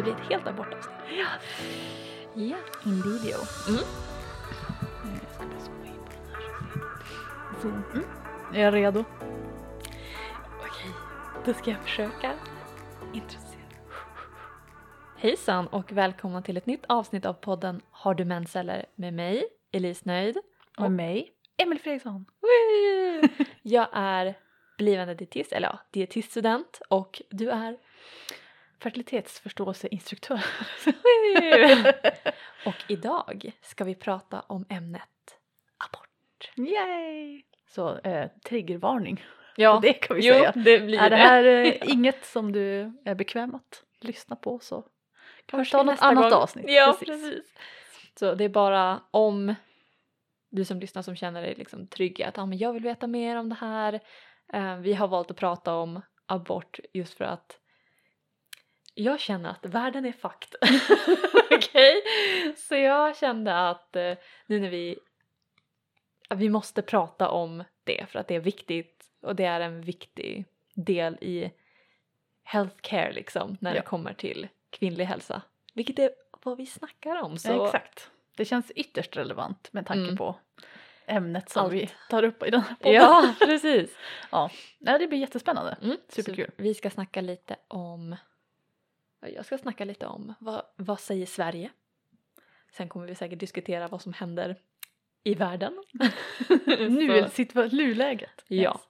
det blir ett helt abortavsnitt. Ja. Ja. Mm. In här. Zoom. Mm. Är jag redo? Okej, då ska jag försöka introducera. Hejsan och välkomna till ett nytt avsnitt av podden Har du mens eller? med mig, Elise Nöjd. Och med mig, Emil Fredriksson. Jag är blivande dietist, eller ja, dietiststudent och du är Fertilitetsförståelseinstruktör. Och idag ska vi prata om ämnet abort. Yay! Så eh, triggervarning. Ja, det kan vi jo, säga. det blir Är det det. här eh, inget som du är bekväm att lyssna på så kan vi ta något annat gång. avsnitt. Ja, precis. Så det är bara om du som lyssnar som känner dig liksom trygg att ah, men jag vill veta mer om det här. Eh, vi har valt att prata om abort just för att jag känner att världen är fucked. Okej? Så jag kände att eh, nu när vi vi måste prata om det för att det är viktigt och det är en viktig del i healthcare liksom när Ja. det kommer till kvinnlig hälsa. Vilket är vad vi snackar om. Så Ja, exakt. Det känns ytterst relevant med tanke Mm. på ämnet som Allt. vi tar upp i den här podden. Ja, precis. ja. Nej, det blir jättespännande. Mm, Superkul. så Vi ska snacka lite om jag ska snacka lite om vad, vad säger Sverige? Sen kommer vi säkert diskutera vad som händer i världen. Nu, nuläget. Ja.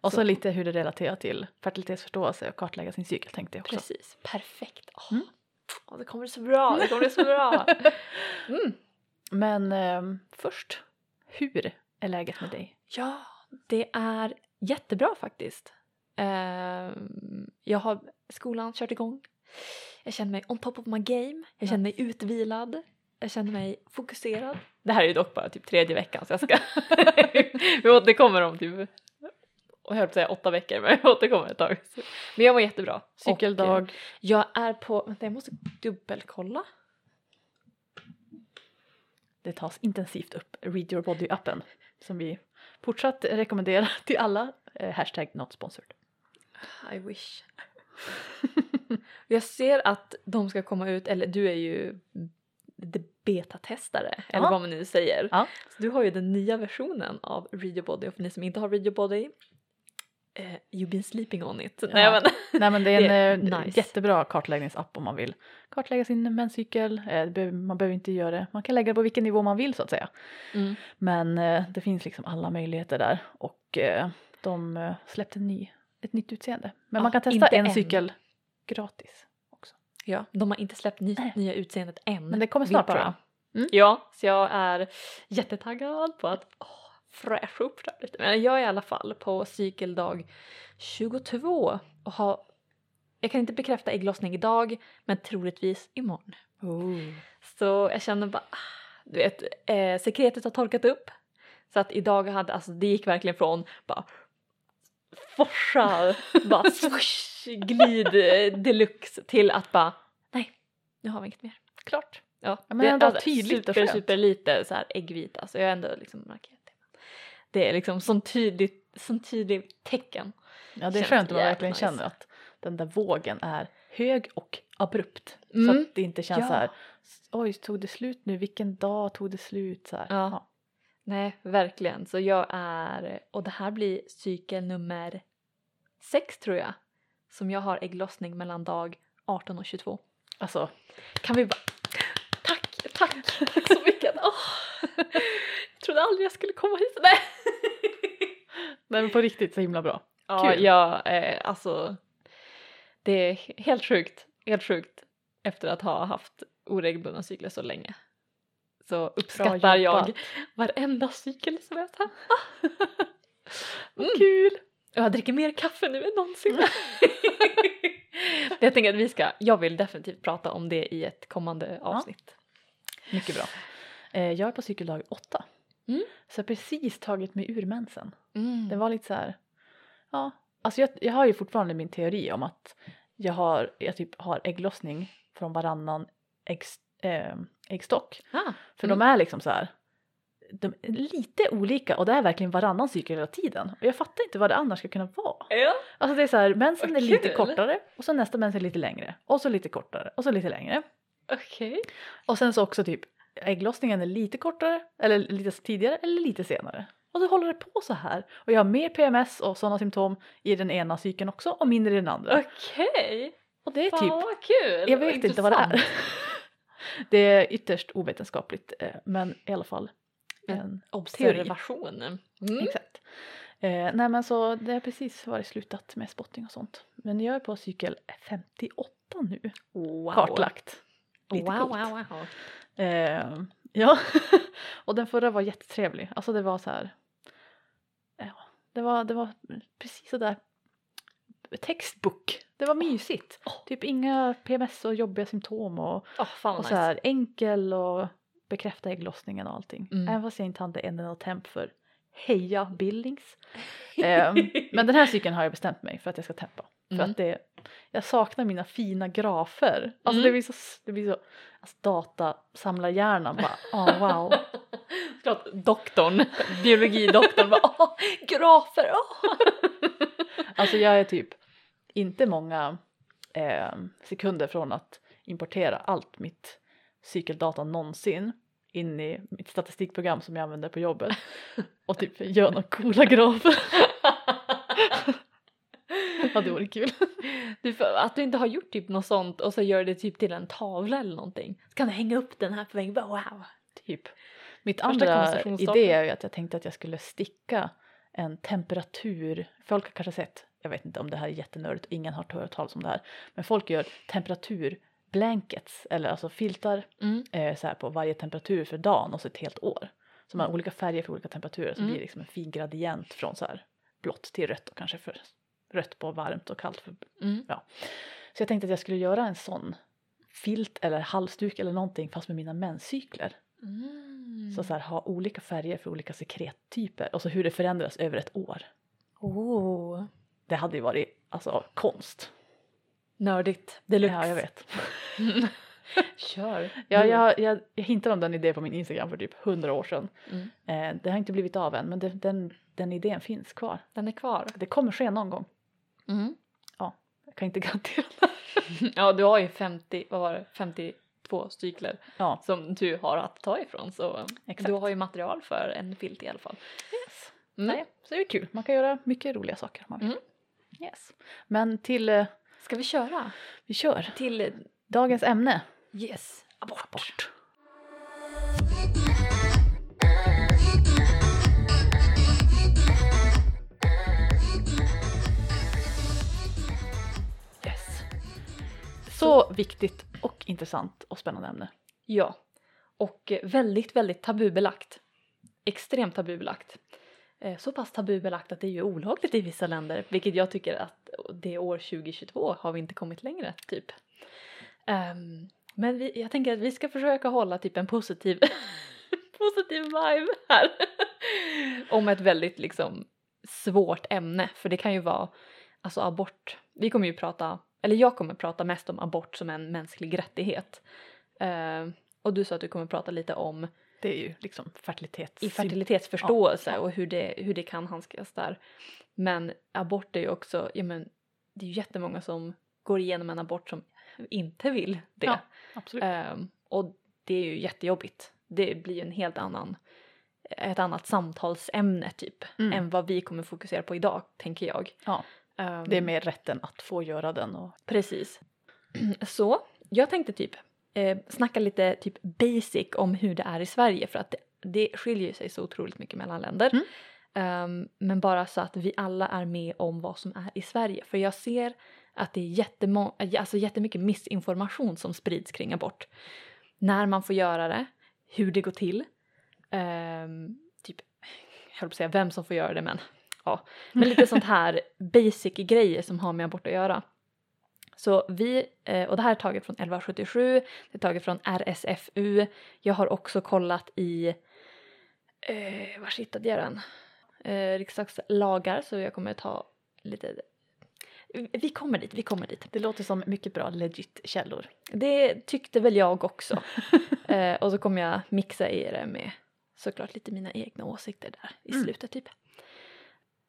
Och så, Så- lite hur det relaterar till fertilitetsförståelse och kartlägga sin cykel tänkte jag också. Precis, perfekt. Åh, Mm. åh, det kommer så bra, det kommer så bra. Mm. Men ehm, först, hur är läget med dig? Ja, det är jättebra faktiskt. Ehm, jag har skolan kört igång. Jag känner mig on top of my game. Jag känner mig utvilad. Jag känner mig fokuserad. Det här är ju dock bara typ tredje veckan så jag ska... Vi återkommer om typ... Och jag höll på att säga åtta veckor men jag återkommer ett tag. Men jag mår jättebra. Och, eh, Cykeldag. jag är på... Vänta jag måste dubbelkolla. Det tas intensivt upp, Read Your Body-appen som vi fortsatt rekommenderar till alla. Eh, hashtag not sponsored. I wish. jag ser att de ska komma ut, eller du är ju betatestare, eller Ja. vad man nu säger. Ja. Så du har ju den nya versionen av Read Your Body och för ni som inte har Read Your Body eh, you've been sleeping on it. Nej, Ja. men, Nej men det är Det en är eh, nice. jättebra kartläggningsapp om man vill kartlägga sin menscykel. Eh, det man behöver inte göra det, man kan lägga det på vilken nivå man vill så att säga. mm. Men eh, det finns liksom alla möjligheter där och de släppte en ny, ett nytt utseende. Men man kan testa en än. cykel gratis också. ja, de har inte släppt ny, Nej. nya utseendet än. Men det kommer snart bara- tror jag. Mm. Ja, så jag är jättetaggad på att åh, fräscha upp det här lite. Men jag är i alla fall på cykeldag 22 och har jag kan inte bekräfta ägglossning idag men troligtvis imorgon. Så jag känner bara, ah, du vet, eh, sekretet har torkat upp. Så att idag hade, alltså det gick verkligen från bara forsa, bara swoosh, glid eh, deluxe till att bara nej, nu har vi inget mer. Klart. Ja, men det är ändå alltså tydligt super, super lite så här äggvita, så jag har ändå liksom markerat det. Det är liksom sån tydligt, sån tydligt tecken. Ja det är skönt när man verkligen nice. känner att den där vågen är hög och abrupt. Så Mm. att det inte känns Ja. så här, oj tog det slut nu, vilken dag tog det slut? Så här. Ja. Nej, verkligen. Så jag är, och det här blir cykel nummer sex tror jag, som jag har ägglossning mellan dag 18 och 22. Alltså Kan vi bara... Tack, tack, tack så mycket. Åh. Jag trodde aldrig jag skulle komma hit. Nej. nej, men på riktigt så himla bra. Ja, Kul. jag, eh, alltså det är helt sjukt, helt sjukt efter att ha haft oregelbundna cykler så länge. Så uppskattar jag varenda cykel som jag tar. Vad Mm. kul! Jag dricker mer kaffe nu än någonsin. jag tänker att vi ska, jag vill definitivt prata om det i ett kommande avsnitt. Mycket bra. Eh, jag är på cykeldag åtta. Mm. Så jag har precis tagit mig ur mensen. Mm. Det var lite så här, ja, alltså jag, jag har ju fortfarande min teori om att jag har, jag typ har ägglossning från varannan ägg, eh, äggstock. ah, För Mm. de är liksom så här de är lite olika och det är verkligen varannan cykel hela tiden. Och jag fattar inte vad det annars ska kunna vara. Ja. Alltså det är så här, mensen Vad är lite kortare och så nästa mens är lite längre och så lite kortare och så lite längre. Okej. Och sen så också typ ägglossningen är lite kortare eller lite tidigare eller lite senare. Och så håller det på så här. Och jag har mer PMS och sådana symptom i den ena cykeln också och mindre i den andra. Okej. Och det är Fan typ, vad kul. jag vet inte vad det är. det är ytterst ovetenskapligt eh, men i alla fall en Observation. Mm. Exakt. Eh, nej men så det har precis varit slutat med spotting och sånt. Men jag är på cykel 58 nu. Wow. Kartlagt. Lite wow, coolt. wow, wow. Eh, ja, och den förra var jättetrevlig. Alltså det var så här. Ja, det var, det var precis sådär textbook. Det var mysigt. Åh. Typ inga PMS och jobbiga symptom och, Oh, och så nice. här enkel och bekräfta ägglossningen och allting. Mm. Även fast jag inte hade en enda temp för heja Billings. Ehm, men den här cykeln har jag bestämt mig för att jag ska tempa. För Mm. att det, jag saknar mina fina grafer. Alltså Mm. det blir så, det blir så alltså datasamlarhjärnan bara, oh, wow. Klart doktorn, biologidoktorn bara åh, grafer, åh. Alltså jag är typ inte många eh, sekunder från att importera allt mitt cykeldata någonsin in i mitt statistikprogram som jag använder på jobbet och typ gör några coola grafer. ja det vore kul. Du, att du inte har gjort typ något sånt och så gör det typ till en tavla eller någonting. Så kan du hänga upp den här på väggen, wow. Typ. Mitt andra idé är ju att jag tänkte att jag skulle sticka en temperatur, folk har kanske sett, jag vet inte om det här är jättenördigt ingen har hört talas om det här, men folk gör temperatur blankets eller alltså filtar Mm. eh, så här på varje temperatur för dagen och så ett helt år. Så man har olika färger för olika temperaturer så Mm. blir det liksom en fin gradient från så här blått till rött och kanske för rött på varmt och kallt. För, Mm. så jag tänkte att jag skulle göra en sån filt eller halsduk eller någonting fast med mina menscykler. Mm. Så, så här, ha olika färger för olika sekrettyper och så hur det förändras över ett år. Oh. Det hade ju varit alltså konst. Nördigt deluxe. Ja, jag vet. Kör. Ja, jag, jag, jag hintade om den idén på min Instagram för typ hundra år sedan. Mm. Eh, det har inte blivit av än men det, den, den idén finns kvar. Den är kvar. Det kommer ske någon gång. Mm. Jag kan inte garantera. Ja, du har ju 50, vad var det, 52 cykler Ja, som du har att ta ifrån så Exakt. du har ju material för en filt i alla fall. yes. Mm. Nej, så det är kul. Man kan göra mycket roliga saker om man vill. Yes. Men till, eh, Ska vi köra? vi kör. Till Dagens ämne. yes, abort. Abort. Yes. Så viktigt och intressant och spännande ämne. Ja, och eh, väldigt, väldigt tabubelagt. Extremt tabubelagt. Eh, så pass tabubelagt att det är ju olagligt i vissa länder, vilket jag tycker att det år 2022 har vi inte kommit längre, typ. Um, men vi, jag tänker att vi ska försöka hålla typ en positiv, positiv vibe här. Om ett väldigt liksom svårt ämne, för det kan ju vara alltså abort. Vi kommer ju prata, eller jag kommer prata mest om abort som en mänsklig rättighet. Uh, och du sa att du kommer prata lite om det är ju liksom fertilitets... i fertilitetsförståelse Ja, ja. och hur det, hur det kan handskas där. Men abort är ju också, ja men det är ju jättemånga som går igenom en abort som inte vill det. Ja, absolut. Ehm, och det är ju jättejobbigt. Det blir ju en helt annan, ett annat samtalsämne typ Mm. än vad vi kommer fokusera på idag, tänker jag. Ja, Ehm, det är mer rätten att få göra den och Precis. Så jag tänkte typ eh, snacka lite typ basic om hur det är i Sverige för att det, det skiljer sig så otroligt mycket mellan länder. Mm. Ehm, men bara så att vi alla är med om vad som är i Sverige för jag ser att det är jättemo- alltså jättemycket missinformation som sprids kring abort. När man får göra det, hur det går till, ehm, typ, jag höll på att säga vem som får göra det men ja, men lite sånt här basic grejer som har med abort att göra. Så vi, eh, och det här är taget från 1177, det är taget från RSFU, jag har också kollat i, eh, var hittade jag den? Eh, riksdagslagar så jag kommer ta lite, vi kommer dit, vi kommer dit. det låter som mycket bra legit källor. Det tyckte väl jag också. eh, och så kommer jag mixa i det med såklart lite mina egna åsikter där i Mm. slutet typ.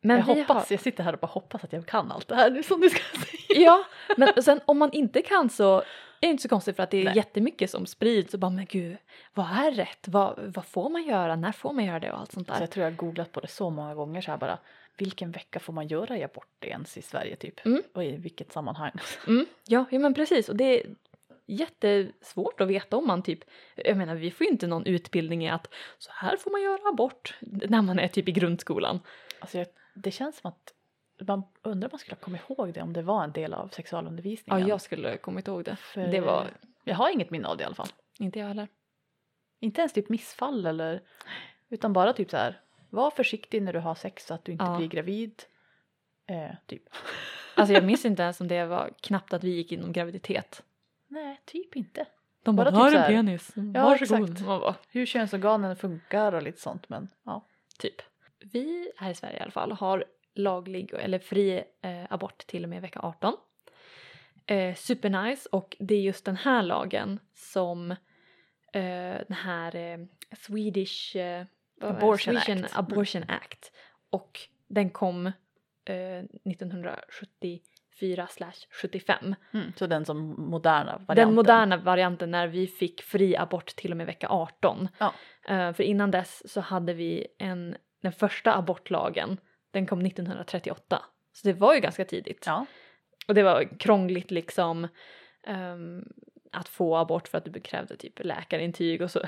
Men jag hoppas, jag sitter här och bara hoppas att jag kan allt det här nu som du ska säga. Ja, men sen om man inte kan så är det inte så konstigt för att det är Nej. jättemycket som sprids och bara men gud, vad är rätt? Vad, vad får man göra? När får man göra det och allt sånt Så där? jag tror jag har googlat på det så många gånger så här bara vilken vecka får man göra i abort ens i Sverige typ? Mm. Och i vilket sammanhang? Mm, ja, ja, men precis och det är jättesvårt att veta om man typ, jag menar vi får ju inte någon utbildning i att så här får man göra abort när man är typ i grundskolan. Alltså jag, det känns som att man undrar om man skulle ha kommit ihåg det om det var en del av Ja, sexualundervisningen. jag skulle kommit ihåg det. För Det var Jag har inget minne av det i alla fall. inte jag heller. Inte ens typ missfall eller utan bara typ så här var försiktig när du har sex så att du inte Ja. blir gravid. Eh, typ. Alltså jag minns inte ens om det var knappt att vi gick inom graviditet. Nej, typ inte. De Bara bara, här typ en penis, Ja, varsågod. exakt. Bara, Hur könsorganen funkar och lite sånt men ja. Typ. Vi här i Sverige i alla fall har laglig eller fri eh, abort till och med vecka 18. Eh, supernice och det är just den här lagen som eh, den här eh, Swedish eh? Abortion Swedish Act. Abortion Act och den kom eh, 1974 75. Mm. Så den som moderna varianten. Den moderna varianten när vi fick fri abort till och med vecka 18. Ja. Eh, för innan dess så hade vi en, den första abortlagen, den kom 1938. Så det var ju ganska tidigt. Ja. Och det var krångligt liksom ehm, att få abort för att du krävde typ läkarintyg och så var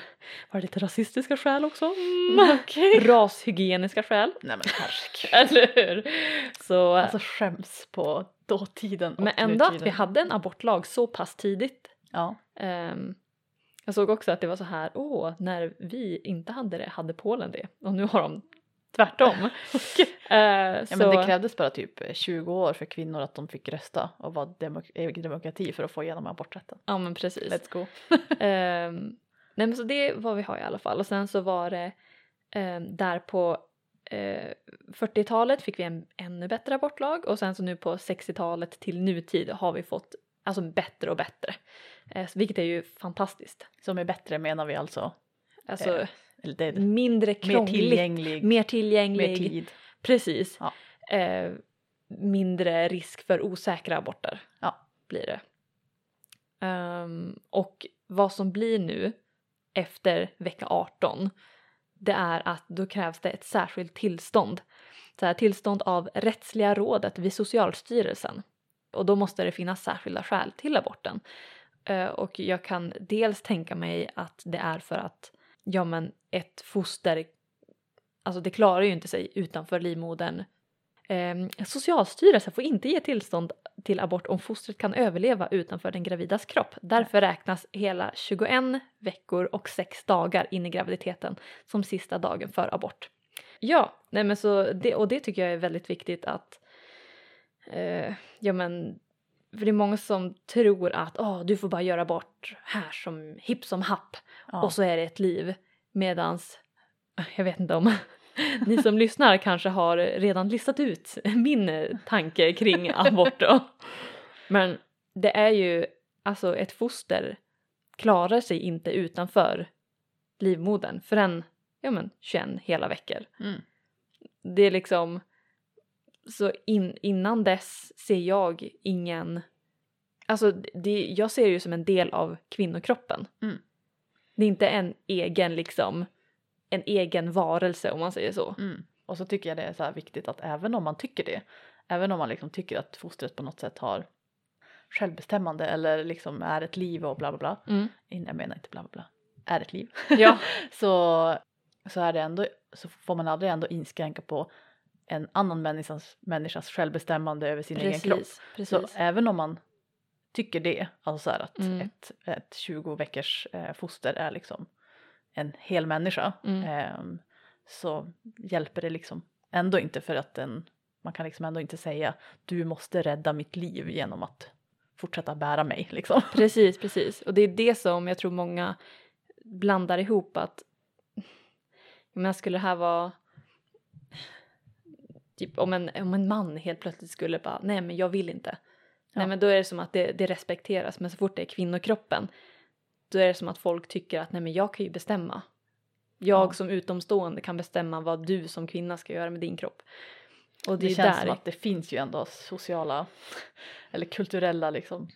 det lite rasistiska skäl också. Mm. Rashygieniska skäl. Nej men herregud. Eller hur? Så, Alltså skäms på dåtiden och men ändå att vi nutiden. hade en abortlag så pass tidigt Ja. Ehm, jag såg också att det var så här, åh, när vi inte hade det hade Polen det och nu har de tvärtom. Eh, ja men det krävdes bara typ 20 år för kvinnor att de fick rösta och vara demok- demokrati för att få igenom aborträtten. ja men precis. Let's go. Ehm, nej men så det är vad vi har i alla fall och sen så var det ehm, där på eh, 40-talet fick vi en ännu bättre abortlag och sen så nu på 60-talet till nutid har vi fått alltså bättre och bättre. Eh, vilket är ju fantastiskt. Som är bättre menar vi alltså. Alltså Eh, Eller är mindre mer krångligt. tillgänglig, mer tillgänglig. mer tid. Precis. Ja. Eh, mindre risk för osäkra aborter Ja. blir det. Ehm, och vad som blir nu efter vecka 18 det är att då krävs det ett särskilt tillstånd. Så här, tillstånd av rättsliga rådet vid Socialstyrelsen. Och då måste det finnas särskilda skäl till aborten. Eh, och jag kan dels tänka mig att det är för att ja men ett foster alltså det klarar ju inte sig utanför livmodern. Eh, Socialstyrelsen får inte ge tillstånd till abort om fostret kan överleva utanför den gravidas kropp. Därför räknas hela 21 veckor och 6 dagar in i graviditeten som sista dagen för abort. Ja, nej men så det, och det tycker jag är väldigt viktigt att eh, ja men för det är många som tror att åh, du får bara göra abort här som hipp som happ Ja. och så är det ett liv. Medans, jag vet inte om ni som lyssnar kanske har redan listat ut min tanke kring abort då. Men det är ju, alltså ett foster klarar sig inte utanför livmodern förrän, ja men 21 hela veckor. Mm. Det är liksom, så in, innan dess ser jag ingen, alltså det, jag ser det ju som en del av kvinnokroppen. Mm. Det är inte en egen liksom, en egen varelse om man säger så. Mm. Och så tycker jag det är så viktigt att även om man tycker det, även om man liksom tycker att fostret på något sätt har självbestämmande eller liksom är ett liv och bla bla bla. Mm. Jag menar inte bla bla bla, är ett liv. Ja. så, så är det ändå, så får man aldrig ändå inskränka på en annan människas, människas självbestämmande över sin egen kropp. Precis, Så precis. även om man tycker det, alltså att Mm. ett, ett 20 veckors eh, foster är liksom en hel människa Mm. ehm, så hjälper det liksom ändå inte för att den, man kan liksom ändå inte säga du måste rädda mitt liv genom att fortsätta bära mig liksom. Precis, precis. Och det är det som jag tror många blandar ihop att menar, skulle det här vara typ om en, om en man helt plötsligt skulle bara nej men jag vill inte. Nej men då är det som att det, det respekteras men så fort det är kvinnokroppen då är det som att folk tycker att nej men jag kan ju bestämma. Jag Ja. som utomstående kan bestämma vad du som kvinna ska göra med din kropp. Och det, Det, känns där. som att det finns ju ändå sociala eller kulturella liksom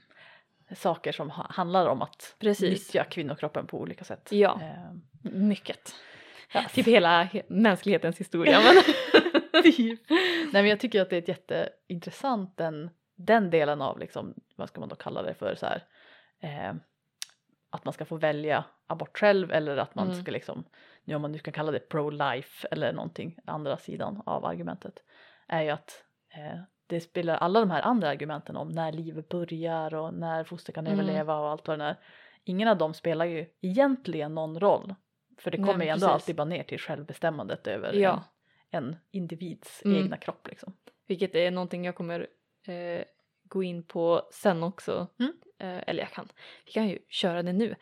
saker som ha, handlar om att Precis. nyttja kvinnokroppen på olika sätt. Ja. Ehm, Mycket. ja. Typ hela he- mänsklighetens historia. Men... Typ. Nej men jag tycker att det är ett jätteintressant den, den delen av liksom, vad ska man då kalla det för så här eh, att man ska få välja abort själv eller att man Mm. ska liksom, nu om man nu kan kalla det pro-life eller någonting, andra sidan av argumentet är ju att eh, det spelar alla de här andra argumenten om när livet börjar och när foster kan Mm. överleva och allt vad det är. Ingen av dem spelar ju egentligen någon roll. För det Nej, kommer men ju ändå alltid bara ner till självbestämmandet över Ja. en, en individs Mm. egna kropp liksom. Vilket är någonting jag kommer eh, gå in på sen också. Mm. Eh, eller jag kan, vi kan ju köra det nu.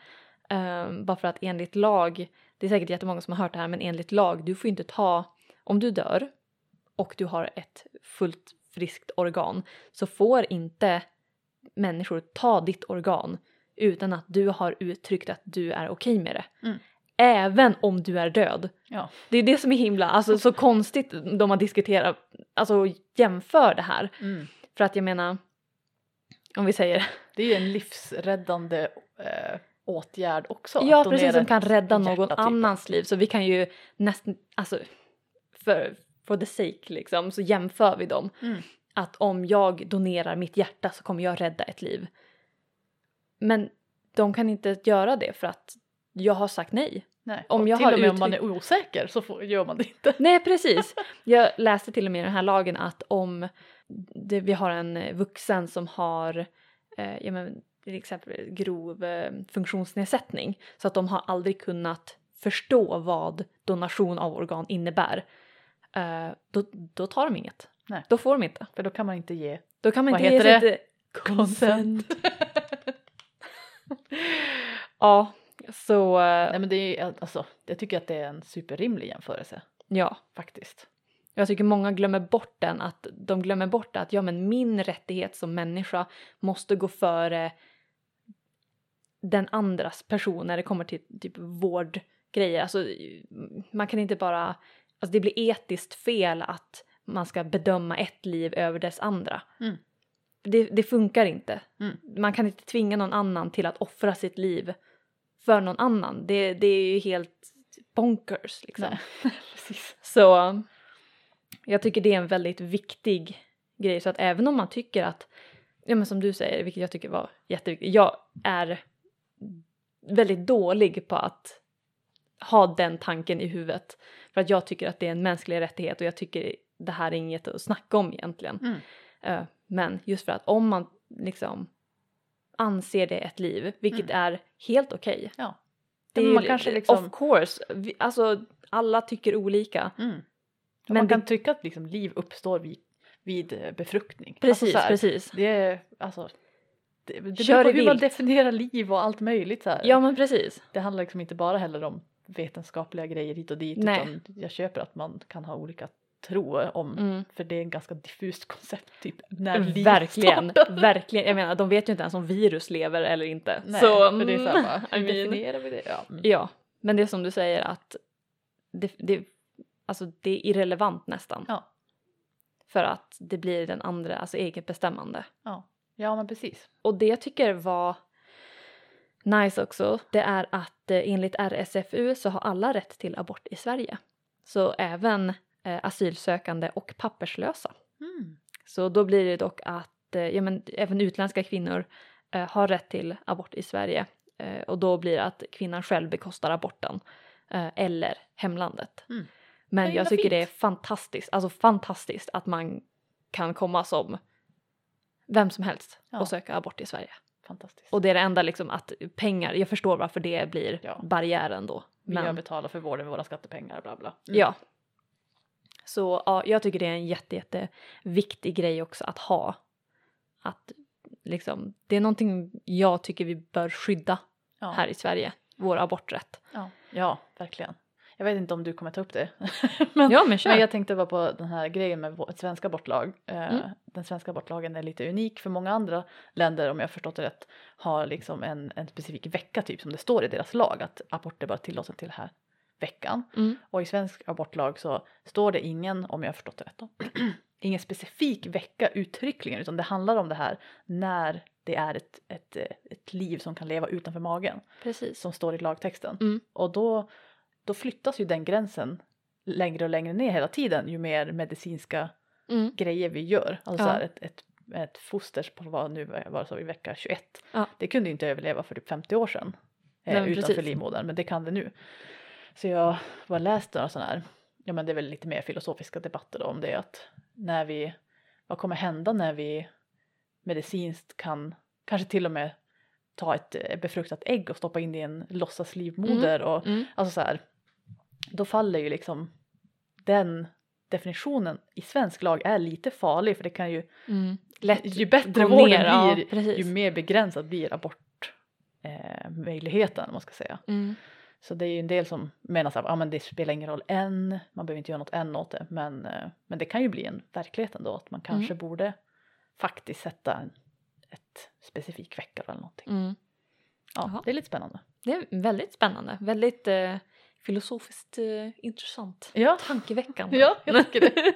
Eh, bara för att enligt lag, det är säkert jättemånga som har hört det här, men enligt lag, du får inte ta, om du dör och du har ett fullt friskt organ så får inte människor ta ditt organ utan att du har uttryckt att du är okej med det. Mm. Även om du är död. Ja. Det är det som är himla, alltså så konstigt de har diskuterat, alltså jämför det här. Mm. För att jag menar, om vi säger, Det är ju en livsräddande eh, åtgärd också. ja precis som kan rädda någon typ. annans liv så vi kan ju nästan, alltså för, for the sake liksom så jämför vi dem. Mm. Att om jag donerar mitt hjärta så kommer jag rädda ett liv. Men de kan inte göra det för att jag har sagt nej. Nej. om och jag till har och med om man är osäker så får, gör man det inte. Nej precis. Jag läste till och med i den här lagen att om det, vi har en eh, vuxen som har eh, ja, men, till exempel grov eh, funktionsnedsättning så att de har aldrig kunnat förstå vad donation av organ innebär. Eh, då, då tar de inget. Nej. Då får de inte. För då kan man inte ge Då kan man Vad inte heter ge det? sitt consent. ja, så eh, Nej men det är alltså, jag tycker att det är en superrimlig jämförelse ja. faktiskt. Jag tycker många glömmer bort den, att de glömmer bort att ja men min rättighet som människa måste gå före den andras person när det kommer till typ vårdgrejer. Alltså man kan inte bara, alltså det blir etiskt fel att man ska bedöma ett liv över dess andra. Mm. Det, det funkar inte. Mm. Man kan inte tvinga någon annan till att offra sitt liv för någon annan. Det, det är ju helt bonkers liksom. Så jag tycker det är en väldigt viktig grej så att även om man tycker att, ja men som du säger, vilket jag tycker var jätteviktigt, jag är väldigt dålig på att ha den tanken i huvudet. För att jag tycker att det är en mänsklig rättighet och jag tycker det här är inget att snacka om egentligen. Mm. Eh, men just för att om man liksom anser det ett liv, vilket är helt okej. Ja. Det är man ju- kanske liksom- Of course, vi, alltså alla tycker olika. Mm. Men man det- kan tycka att liksom liv uppstår vid, vid eh, befruktning. Precis, alltså så här, precis. Det är alltså det, det Kör beror på hur man definierar liv och allt möjligt så här. Ja men precis. Det handlar liksom inte bara heller om vetenskapliga grejer hit och dit Nej. utan jag köper att man kan ha olika tro om Mm. för det är en ganska diffust koncept typ när liv Verkligen, startar. verkligen. Jag menar de vet ju inte ens om virus lever eller inte. Nej, så, för det är så här, bara, I hur mean, definierar vi det? Ja. Mm. ja, men det är som du säger att det, det, alltså det är irrelevant nästan. Ja. För att det blir den andra, alltså eget bestämmande. Ja. ja men precis. Och det jag tycker var nice också, det är att eh, enligt RSFU så har alla rätt till abort i Sverige. Så även eh, asylsökande och papperslösa. Mm. Så då blir det dock att eh, ja, men, även utländska kvinnor eh, har rätt till abort i Sverige. Eh, och då blir det att kvinnan själv bekostar aborten. Eh, eller hemlandet. Mm. Men Det jag tycker fint. det är fantastiskt, alltså fantastiskt att man kan komma som vem som helst Ja. och söka abort i Sverige. Fantastiskt. Och det är det enda liksom att pengar, jag förstår varför det blir Ja. barriären då. vi Men har betalat för vården med våra skattepengar bla bla. Mm. ja. Så ja, jag tycker det är en jätte, jätte viktig grej också att ha. Att liksom, det är någonting jag tycker vi bör skydda Ja. här i Sverige, vår aborträtt. Ja. ja, verkligen. Jag vet inte om du kommer ta upp det. men, Ja men men jag tänkte bara på den här grejen med svenska abortlag. Eh, Mm. Den svenska abortlagen är lite unik för många andra länder om jag förstått det rätt har liksom en, en specifik vecka typ som det står i deras lag att abort är bara tillåtet till här veckan. Mm. Och i svensk abortlag så står det ingen, om jag har förstått det rätt då, ingen specifik vecka uttryckligen utan det handlar om det här när det är ett, ett, ett liv som kan leva utanför magen Precis. som står i lagtexten. Mm. Och då, då flyttas ju den gränsen längre och längre ner hela tiden ju mer medicinska Mm. grejer vi gör. Alltså Ja. här, ett, ett, ett foster på vad nu var det så i vecka 21. Ja. Det kunde ju inte överleva för typ 50 år sedan Nej, eh, men utanför precis. livmodern men det kan det nu. Så jag bara läste några sådana här, ja men det är väl lite mer filosofiska debatter då om det att när vi, vad kommer hända när vi medicinskt kan kanske till och med ta ett befruktat ägg och stoppa in i en låtsaslivmoder och Mm. Alltså så här, då faller ju liksom den definitionen i svensk lag är lite farlig för det kan ju, Mm. Lätt ju bättre vården ner, ja, blir precis. ju mer begränsad blir abort eh, man ska säga. Mm. Så det är ju en del som menar att ah, men det spelar ingen roll än, man behöver inte göra något än åt det men, eh, men det kan ju bli en verklighet ändå att man kanske Mm. borde faktiskt sätta en, ett specifik vecka eller någonting. Mm. Ja, Jaha. det är lite spännande. Det är väldigt spännande, väldigt eh, filosofiskt eh, intressant. Ja, Tankeväckande. ja jag tycker det.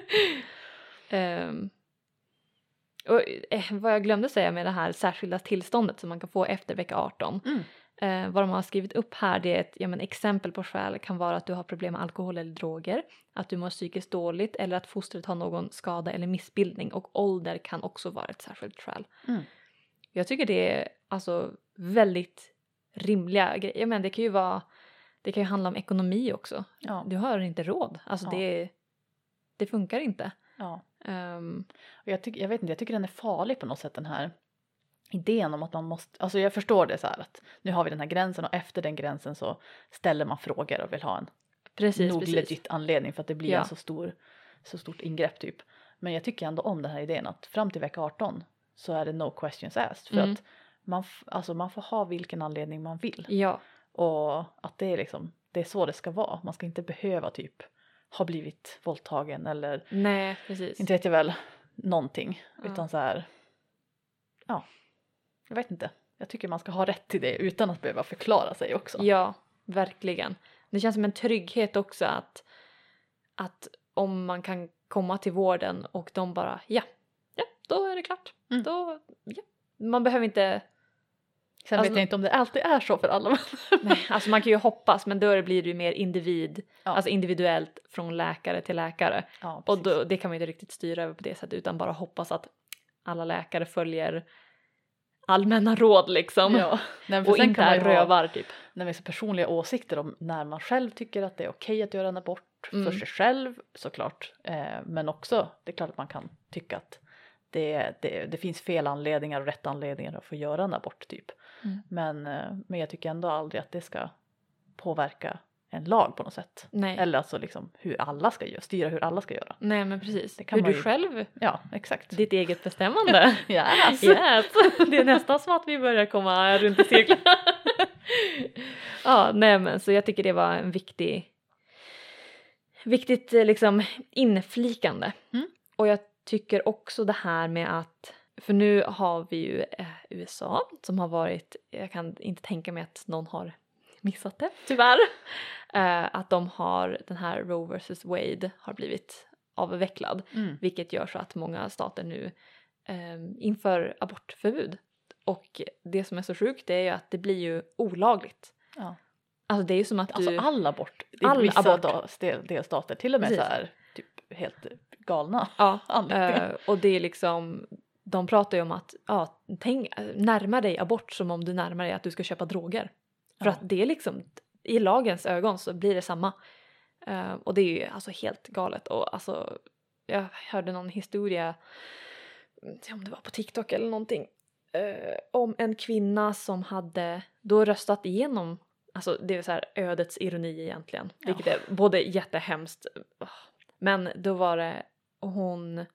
Ehm, och, eh, vad jag glömde säga med det här särskilda tillståndet som man kan få efter vecka 18. Mm. Eh, vad de har skrivit upp här det är ett ja, men exempel på skäl kan vara att du har problem med alkohol eller droger, att du mår psykiskt dåligt eller att fostret har någon skada eller missbildning och ålder kan också vara ett särskilt skäl. Mm. Jag tycker det är alltså väldigt rimliga grejer. Men det kan ju vara, det kan ju handla om ekonomi också. Ja. Du har inte råd. Alltså Ja. det, det funkar inte. Ja. Ehm, Och jag, tycker, jag vet inte, jag tycker den är farlig på något sätt den här idén om att man måste, alltså jag förstår det så här att nu har vi den här gränsen och efter den gränsen så ställer man frågor och vill ha en precis, nog precis. legit anledning för att det blir Ja. en så stor, så stort ingrepp typ. Men jag tycker ändå om den här idén att fram till vecka 18 så är det no questions asked för Mm. att man, alltså man får ha vilken anledning man vill Ja, och att det är liksom, det är så det ska vara. Man ska inte behöva typ ha blivit våldtagen eller nej precis. inte vet jag väl någonting Ja. utan så här ja jag vet inte jag tycker man ska ha rätt till det utan att behöva förklara sig också Ja, verkligen. Det känns som en trygghet också att, att om man kan komma till vården och de bara ja, ja, då är det klart. Mm. Då, ja. Man behöver inte, sen Alltså- vet jag inte om det alltid är så för alla men nej, alltså man kan ju hoppas men då blir det ju mer individ, Ja. alltså individuellt från läkare till läkare. ja, Och då, det kan man ju inte riktigt styra över på det sättet utan bara hoppas att alla läkare följer allmänna råd liksom. ja. Nej, Och inte är rövar typ. vi har så personliga åsikter om när man själv tycker att det är okej att göra en abort Mm. för sig själv såklart eh, men också det är klart att man kan tycka att det, det, det finns fel anledningar och rätt anledningar att få göra en abort typ Mm. men, eh, men jag tycker ändå aldrig att det ska påverka en lag på något sätt Nej. eller alltså liksom hur alla ska göra, styra hur alla ska göra Nej men precis. Det kan Hur du ju- själv, ja exakt ditt eget bestämmande. yes. Yes! Det är nästan som att vi börjar komma runt i cirklar. ja, nej men så jag tycker det var en viktig, viktigt liksom inflikande. Mm. Och jag tycker också det här med att, för nu har vi ju eh, USA som har varit, jag kan inte tänka mig att någon har missat det tyvärr, eh, att de har den här Roe vs Wade har blivit avvecklad mm. vilket gör så att många stater nu eh, inför abortförbud. Och det som är så sjukt det är ju att det blir ju olagligt. ja. Alltså det är ju som att du... alltså all abort i All vissa abort. delstater till och med Precis. så här typ helt galna ja, eh, och det är liksom... De pratar ju om att ja, tänk, närma dig abort som om du närmar dig att du ska köpa droger. För Ja. att det är liksom, i lagens ögon så blir det samma. Eh, och det är ju alltså helt galet. Och alltså, jag hörde någon historia, om det var på TikTok eller någonting, eh, om en kvinna som hade då röstat igenom, alltså det är så här ödets ironi egentligen, Ja. vilket är både jättehemskt, men då var det, hon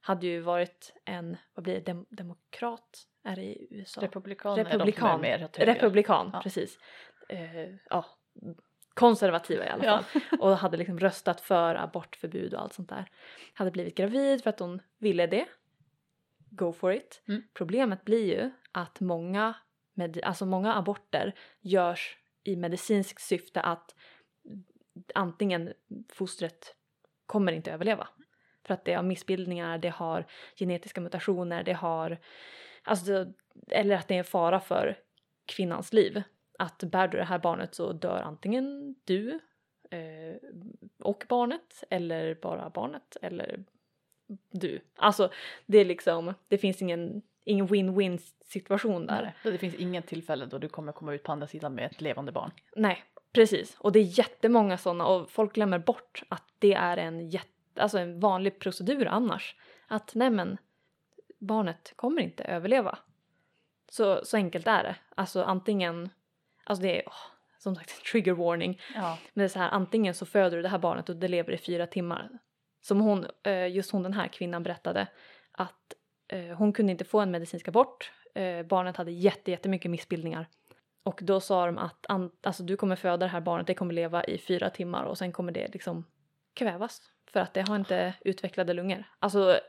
hade ju varit en, vad blir det, dem, demokrat? Är det i USA? Republikaner Republikan. är de som är mer. Republikan, Ja. precis. Eh, ja, konservativa i alla Ja. fall. Och hade liksom röstat för abortförbud och allt sånt där. Hade blivit gravid för att hon ville det. Go for it. Mm. Problemet blir ju att många, med, alltså många aborter görs i medicinskt syfte att antingen fostret kommer inte överleva. För att det har missbildningar, det har genetiska mutationer, det har alltså, eller att det är en fara för kvinnans liv. Att bär du det här barnet så dör antingen du eh, och barnet eller bara barnet eller du. Alltså det är liksom, det finns ingen ingen win-win situation där. Nej, det finns inget tillfälle då du kommer komma ut på andra sidan med ett levande barn. Nej, precis. Och det är jättemånga sådana och folk glömmer bort att det är en, jätte, alltså en vanlig procedur annars. Att nej men, barnet kommer inte överleva. Så, så enkelt är det. Alltså antingen, alltså det är oh, som sagt trigger warning. Ja. Men det är så här, antingen så föder du det här barnet och det lever i fyra timmar. Som hon, eh, just hon den här kvinnan berättade att eh, hon kunde inte få en medicinsk abort. Eh, barnet hade jätte, jättemycket missbildningar. Och då sa de att alltså, du kommer föda det här barnet, det kommer leva i fyra timmar och sen kommer det liksom kvävas. För att det har inte utvecklade lungor. Alltså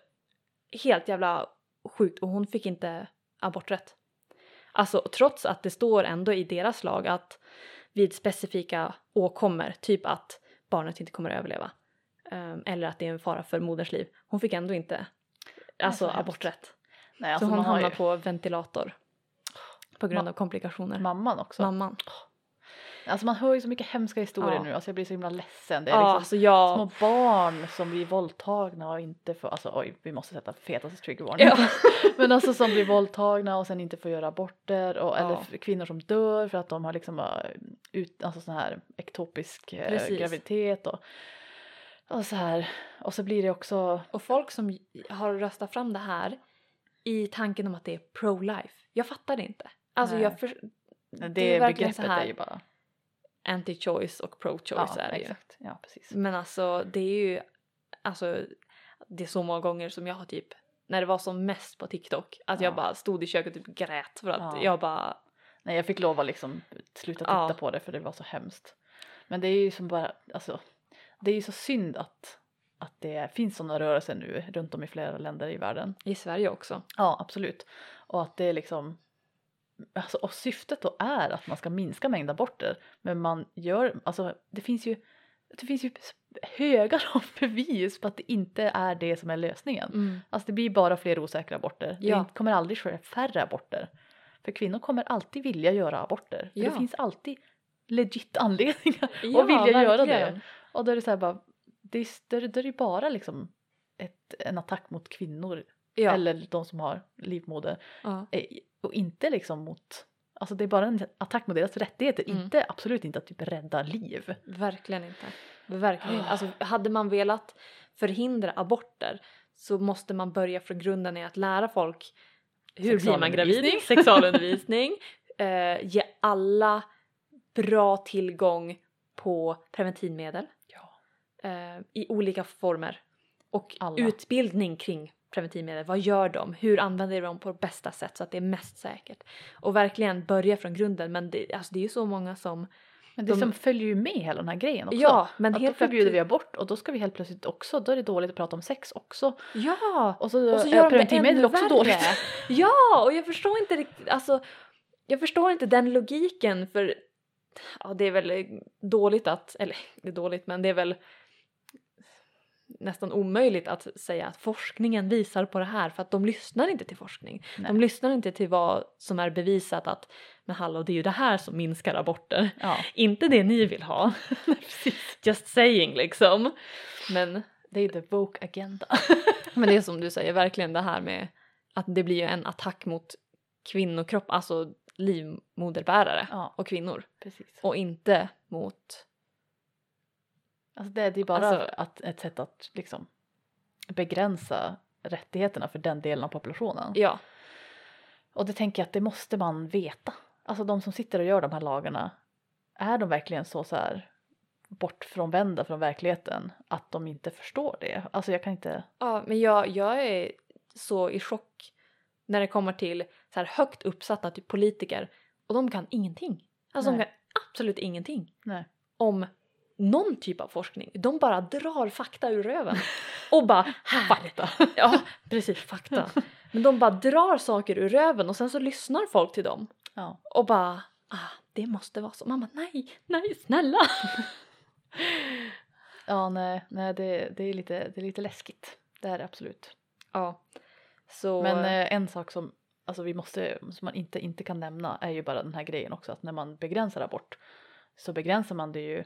helt jävla sjukt och hon fick inte aborträtt. Alltså trots att det står ändå i deras lag att vid specifika åkommor, typ att barnet inte kommer att överleva um, eller att det är en fara för moderns liv. Hon fick ändå inte alltså så hemskt. aborträtt. Nej, alltså så hon hamnar ju på ventilator på grund Ma- av komplikationer. mamman också. Mamman. Alltså man hör ju så mycket hemska historier Ja. nu, alltså jag blir så himla ledsen. Det är Ja, liksom alltså jag... små barn som blir våldtagna och inte får, alltså oj vi måste sätta fetaste trigger warning. Ja. Men alltså som blir våldtagna och sen inte får göra aborter och, eller kvinnor som dör för att de har liksom äh, ut, alltså sån här ektopisk äh, Precis. graviditet och, och så här. Och så blir det också, Och folk som har röstat fram det här i tanken om att det är pro-life. Jag fattar det inte. Alltså Nej. jag för... det, är verkligen så begreppet här är ju bara, Anti-choice och pro-choice ja är det ju. exakt, ja precis. Men alltså det är ju, alltså det är så många gånger som jag har typ, när det var som mest på TikTok, att jag Ja. bara stod i köket och typ grät för att Ja. jag bara, Nej jag fick lov att liksom sluta titta Ja. på det för det var så hemskt. Men det är ju som bara, alltså det är ju så synd att, att det finns sådana rörelser nu runt om i flera länder i världen. i Sverige också. Ja absolut. Och att det är liksom, alltså och syftet då är att man ska minska mängden aborter. Men man gör, alltså det finns ju, det finns ju högar av bevis på att det inte är det som är lösningen. Mm. Alltså det blir bara fler osäkra aborter. Ja. Det kommer aldrig ske färre aborter. För kvinnor kommer alltid vilja göra aborter. Ja. det finns alltid legit anledningar Ja, att vilja göra det. verkligen. Och då är det så här bara, det är, då är det bara liksom ett, en attack mot kvinnor Ja. eller de som har livmoder. ja. Eh, Och inte liksom mot, alltså det är bara en attack mot deras rättigheter, Mm. inte absolut inte att typ rädda liv. Verkligen inte. Verkligen inte. Alltså, hade man velat förhindra aborter så måste man börja från grunden i att lära folk hur blir man gravid, Sexualundervisning. sexualundervisning, eh, ge alla bra tillgång på preventivmedel Ja. eh, i olika former och Alla. utbildning kring preventivmedel. Vad gör de? Hur använder de dem på bästa sätt så att det är mest säkert? Och verkligen börja från grunden. Men det, alltså det är ju så många som Men det De- som följer ju med hela den här grejen också. Ja, men att helt då förbjuder vi abort och då ska vi helt plötsligt också, då är det dåligt att prata om sex också. Ja! Och så, Och så gör det preventivmedel också värre. dåligt. Ja, och jag förstår inte riktigt, alltså jag förstår inte den logiken för ja, det är väl dåligt att, eller det är dåligt men det är väl nästan omöjligt att säga att forskningen visar på det här för att de lyssnar inte till forskning. Nej. De lyssnar inte till vad som är bevisat att men hallå det är ju det här som minskar aborter. Ja, Inte det ni vill ha. Just saying liksom. Men Det är the woke agenda. Men det är som du säger, verkligen det här med att det blir ju en attack mot kvinnokropp, alltså livmoderbärare Ja, och kvinnor precis. och inte mot... Alltså det, det är bara Alltså- att, ett sätt att liksom begränsa rättigheterna för den delen av populationen. Ja, Och det tänker jag att det måste man veta. Alltså de som sitter och gör de här lagarna, är de verkligen så, så här bortfrånvända från verkligheten att de inte förstår det? Alltså jag kan inte... ja men jag, jag är så i chock när det kommer till så här högt uppsatta typ politiker och de kan ingenting. Alltså de Nej. kan absolut ingenting Nej. om någon typ av forskning. De bara drar fakta ur röven och bara här. Fakta. Ja, precis, fakta. Men de bara drar saker ur röven och sen så lyssnar folk till dem Ja. och bara ah, det måste vara så. Man bara nej, nej, snälla. Ja, nej, nej det, det, är lite, det är lite läskigt. Det är det absolut. Ja. Så, Men eh, en sak som alltså vi måste, som man inte, inte kan nämna är ju bara den här grejen också att när man begränsar abort så begränsar man det ju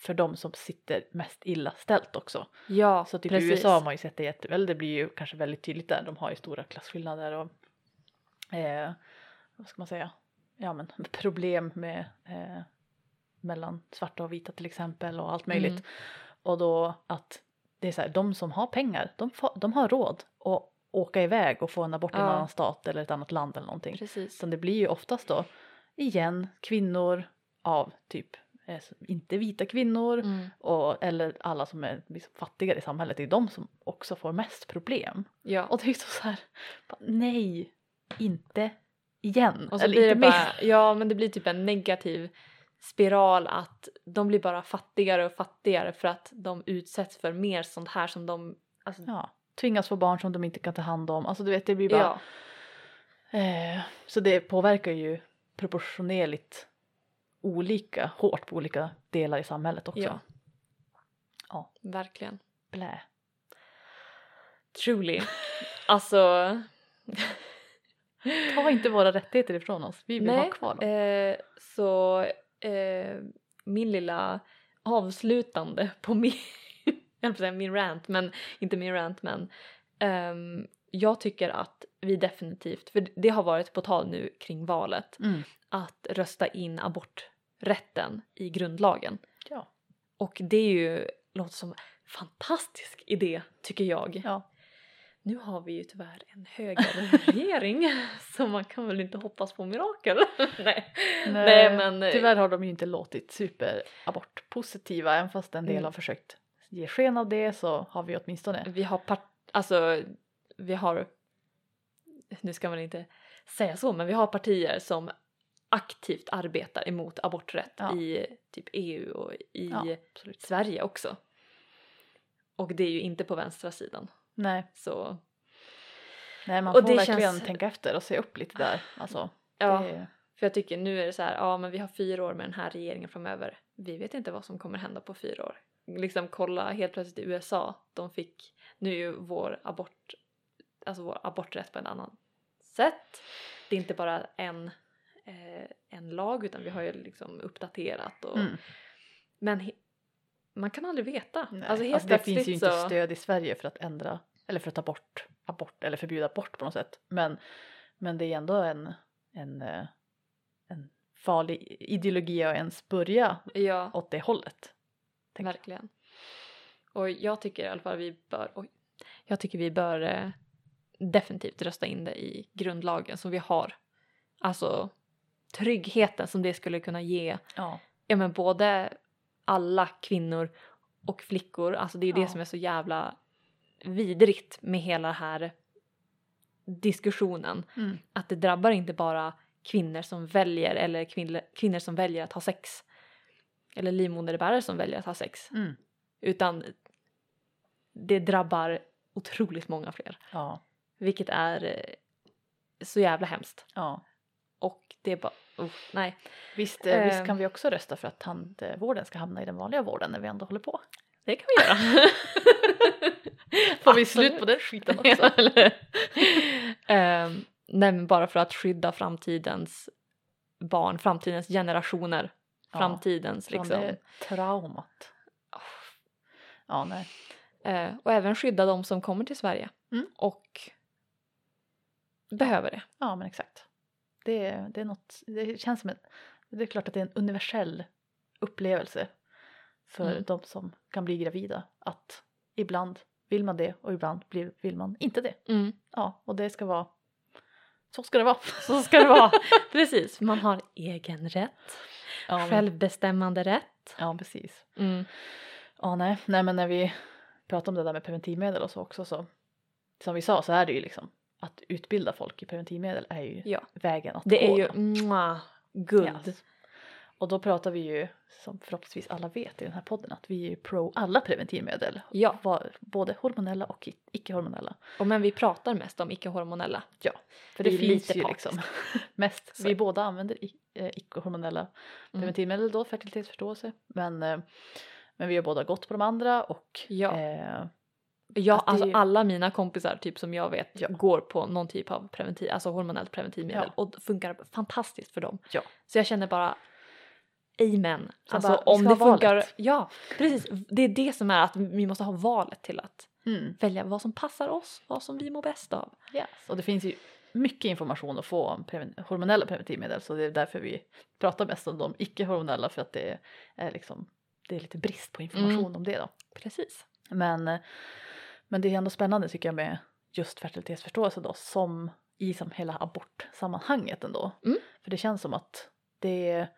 för de som sitter mest illa ställt också. ja, Så typ precis. i USA har man ju sett det jätteväl, det blir ju kanske väldigt tydligt där, de har ju stora klasskillnader och eh, vad ska man säga, ja men problem med eh, mellan svarta och vita till exempel och allt möjligt. Mm. Och då att det är så här, de som har pengar, de, de har råd att åka iväg och få en abort i en annan stat eller ett annat land eller någonting. Precis. Så det blir ju oftast då igen kvinnor av typ inte vita kvinnor Mm. och, eller alla som är liksom fattigare i samhället, det är de som också får mest problem. Ja. Och det är ju så här, nej, inte igen. Och så eller blir det mer. bara, ja men det blir typ en negativ spiral att de blir bara fattigare och fattigare för att de utsätts för mer sånt här som de, alltså, Ja, tvingas få barn som de inte kan ta hand om. Alltså du vet, det blir bara... ja, Eh, så det påverkar ju proportionerligt olika hårt på olika delar i samhället också. Ja. Ja. verkligen. Blä. Truly. Alltså, Ta inte våra rättigheter ifrån oss, vi vill nej. ha kvar dem. Eh, så eh, min lilla avslutande på min, jag säga min rant, men inte min rant men ehm, jag tycker att vi definitivt, för det har varit på tal nu kring valet, Mm. att rösta in aborträtten i grundlagen. Ja. Och det är ju, låter som en fantastisk idé tycker jag. ja. Nu har vi ju tyvärr en högerregering så man kan väl inte hoppas på mirakel. Nej. Nej, men- eh, Tyvärr har de ju inte låtit superabortpositiva, även fast en del Mm. har försökt ge sken av det så har vi åtminstone Vi har part, alltså vi har, nu ska man inte säga så, men vi har partier som aktivt arbetar emot aborträtt Ja. i typ EU och i Ja. Sverige också. Och det är ju inte på vänstra sidan. Nej, Så nej man Och får verkligen känns- tänka efter och se upp lite där. Alltså, ja, det, för jag tycker nu är det så här, ja men vi har fyra år med den här regeringen framöver. Vi vet inte vad som kommer hända på fyra år. Liksom kolla helt plötsligt i USA, de fick, nu är ju vår abort, alltså vår aborträtt på ett annat sätt. Det är inte bara en, en lag utan vi har ju liksom uppdaterat och mm. men man kan aldrig veta. Nej, Alltså helt alltså det finns ju inte så, stöd i Sverige för att ändra eller för att ta bort abort eller förbjuda abort på något sätt. Men, men det är ändå en, en, eh, en farlig ideologi att ens börja ja. åt det hållet. tänker jag. Verkligen. Och jag tycker i alla fall vi bör, oj, jag tycker vi bör eh, definitivt rösta in det i grundlagen så vi har alltså tryggheten som det skulle kunna ge Ja, ja men både alla kvinnor och flickor, alltså det är det Ja. som är så jävla vidrigt med hela den här diskussionen. mm. Att det drabbar inte bara kvinnor som väljer eller kvinnor, kvinnor som väljer att ha sex eller livmoderbärare som väljer att ha sex Mm. utan det drabbar otroligt många fler ja, vilket är så jävla hemskt ja. Och det är bara oh, nej Visst, eh, visst Eh. kan vi också rösta för att tandvården ska hamna i den vanliga vården när vi ändå håller på. det kan vi göra Får vi slut på den skiten också? Ehm, nej men bara för att skydda framtidens barn, framtidens generationer, Ja, framtidens liksom. det traumat. Ja, nej. Eh, och även skydda de som kommer till Sverige Mm. och behöver det. Ja, men exakt. Det, det är något, det känns som en, det är klart att det är en universell upplevelse för Mm. de som kan bli gravida. Att ibland vill man det och ibland blir, vill man inte det. Ja, och det ska vara, så ska det vara. Så ska det vara. Precis, man har egen rätt, Ja, men- självbestämmande rätt. Ja, precis. Mm. Ja, nej, nej, men när vi pratar om det där med preventivmedel och så också så som vi sa så är det ju liksom att utbilda folk i preventivmedel är ju Ja. vägen att Det gå. är ju mwah, guld. Yes. Och då pratar vi ju, som förhoppningsvis alla vet i den här podden, att vi är ju pro alla preventivmedel. Ja, Både hormonella och icke-hormonella. och men vi pratar mest om icke-hormonella. För Det det, finns lite ju liksom mest, Så. vi båda använder eh, icke-hormonella Mm. preventivmedel då, fertilitetsförståelse. Men, eh, Men vi har båda gått på de andra och Ja. eh, Ja, Att det- alltså alla mina kompisar typ som jag vet Ja. går på någon typ av preventiv, alltså hormonellt preventivmedel Ja. och funkar fantastiskt för dem. Ja. Så jag känner bara amen. Så Alltså bara, om det funkar. valet. Ja, precis. Det är det som är att vi måste ha valet till att mm, välja vad som passar oss, vad som vi mår bäst av. yes. och det finns ju mycket information att få om preven- hormonella preventivmedel så det är därför vi pratar mest om de icke-hormonella för att det är liksom det är lite brist på information Mm. om det då. Precis. Men, men det är ändå spännande tycker jag med just fertilitetsförståelse då som i som hela abortsammanhanget ändå. Mm. För det känns som att det är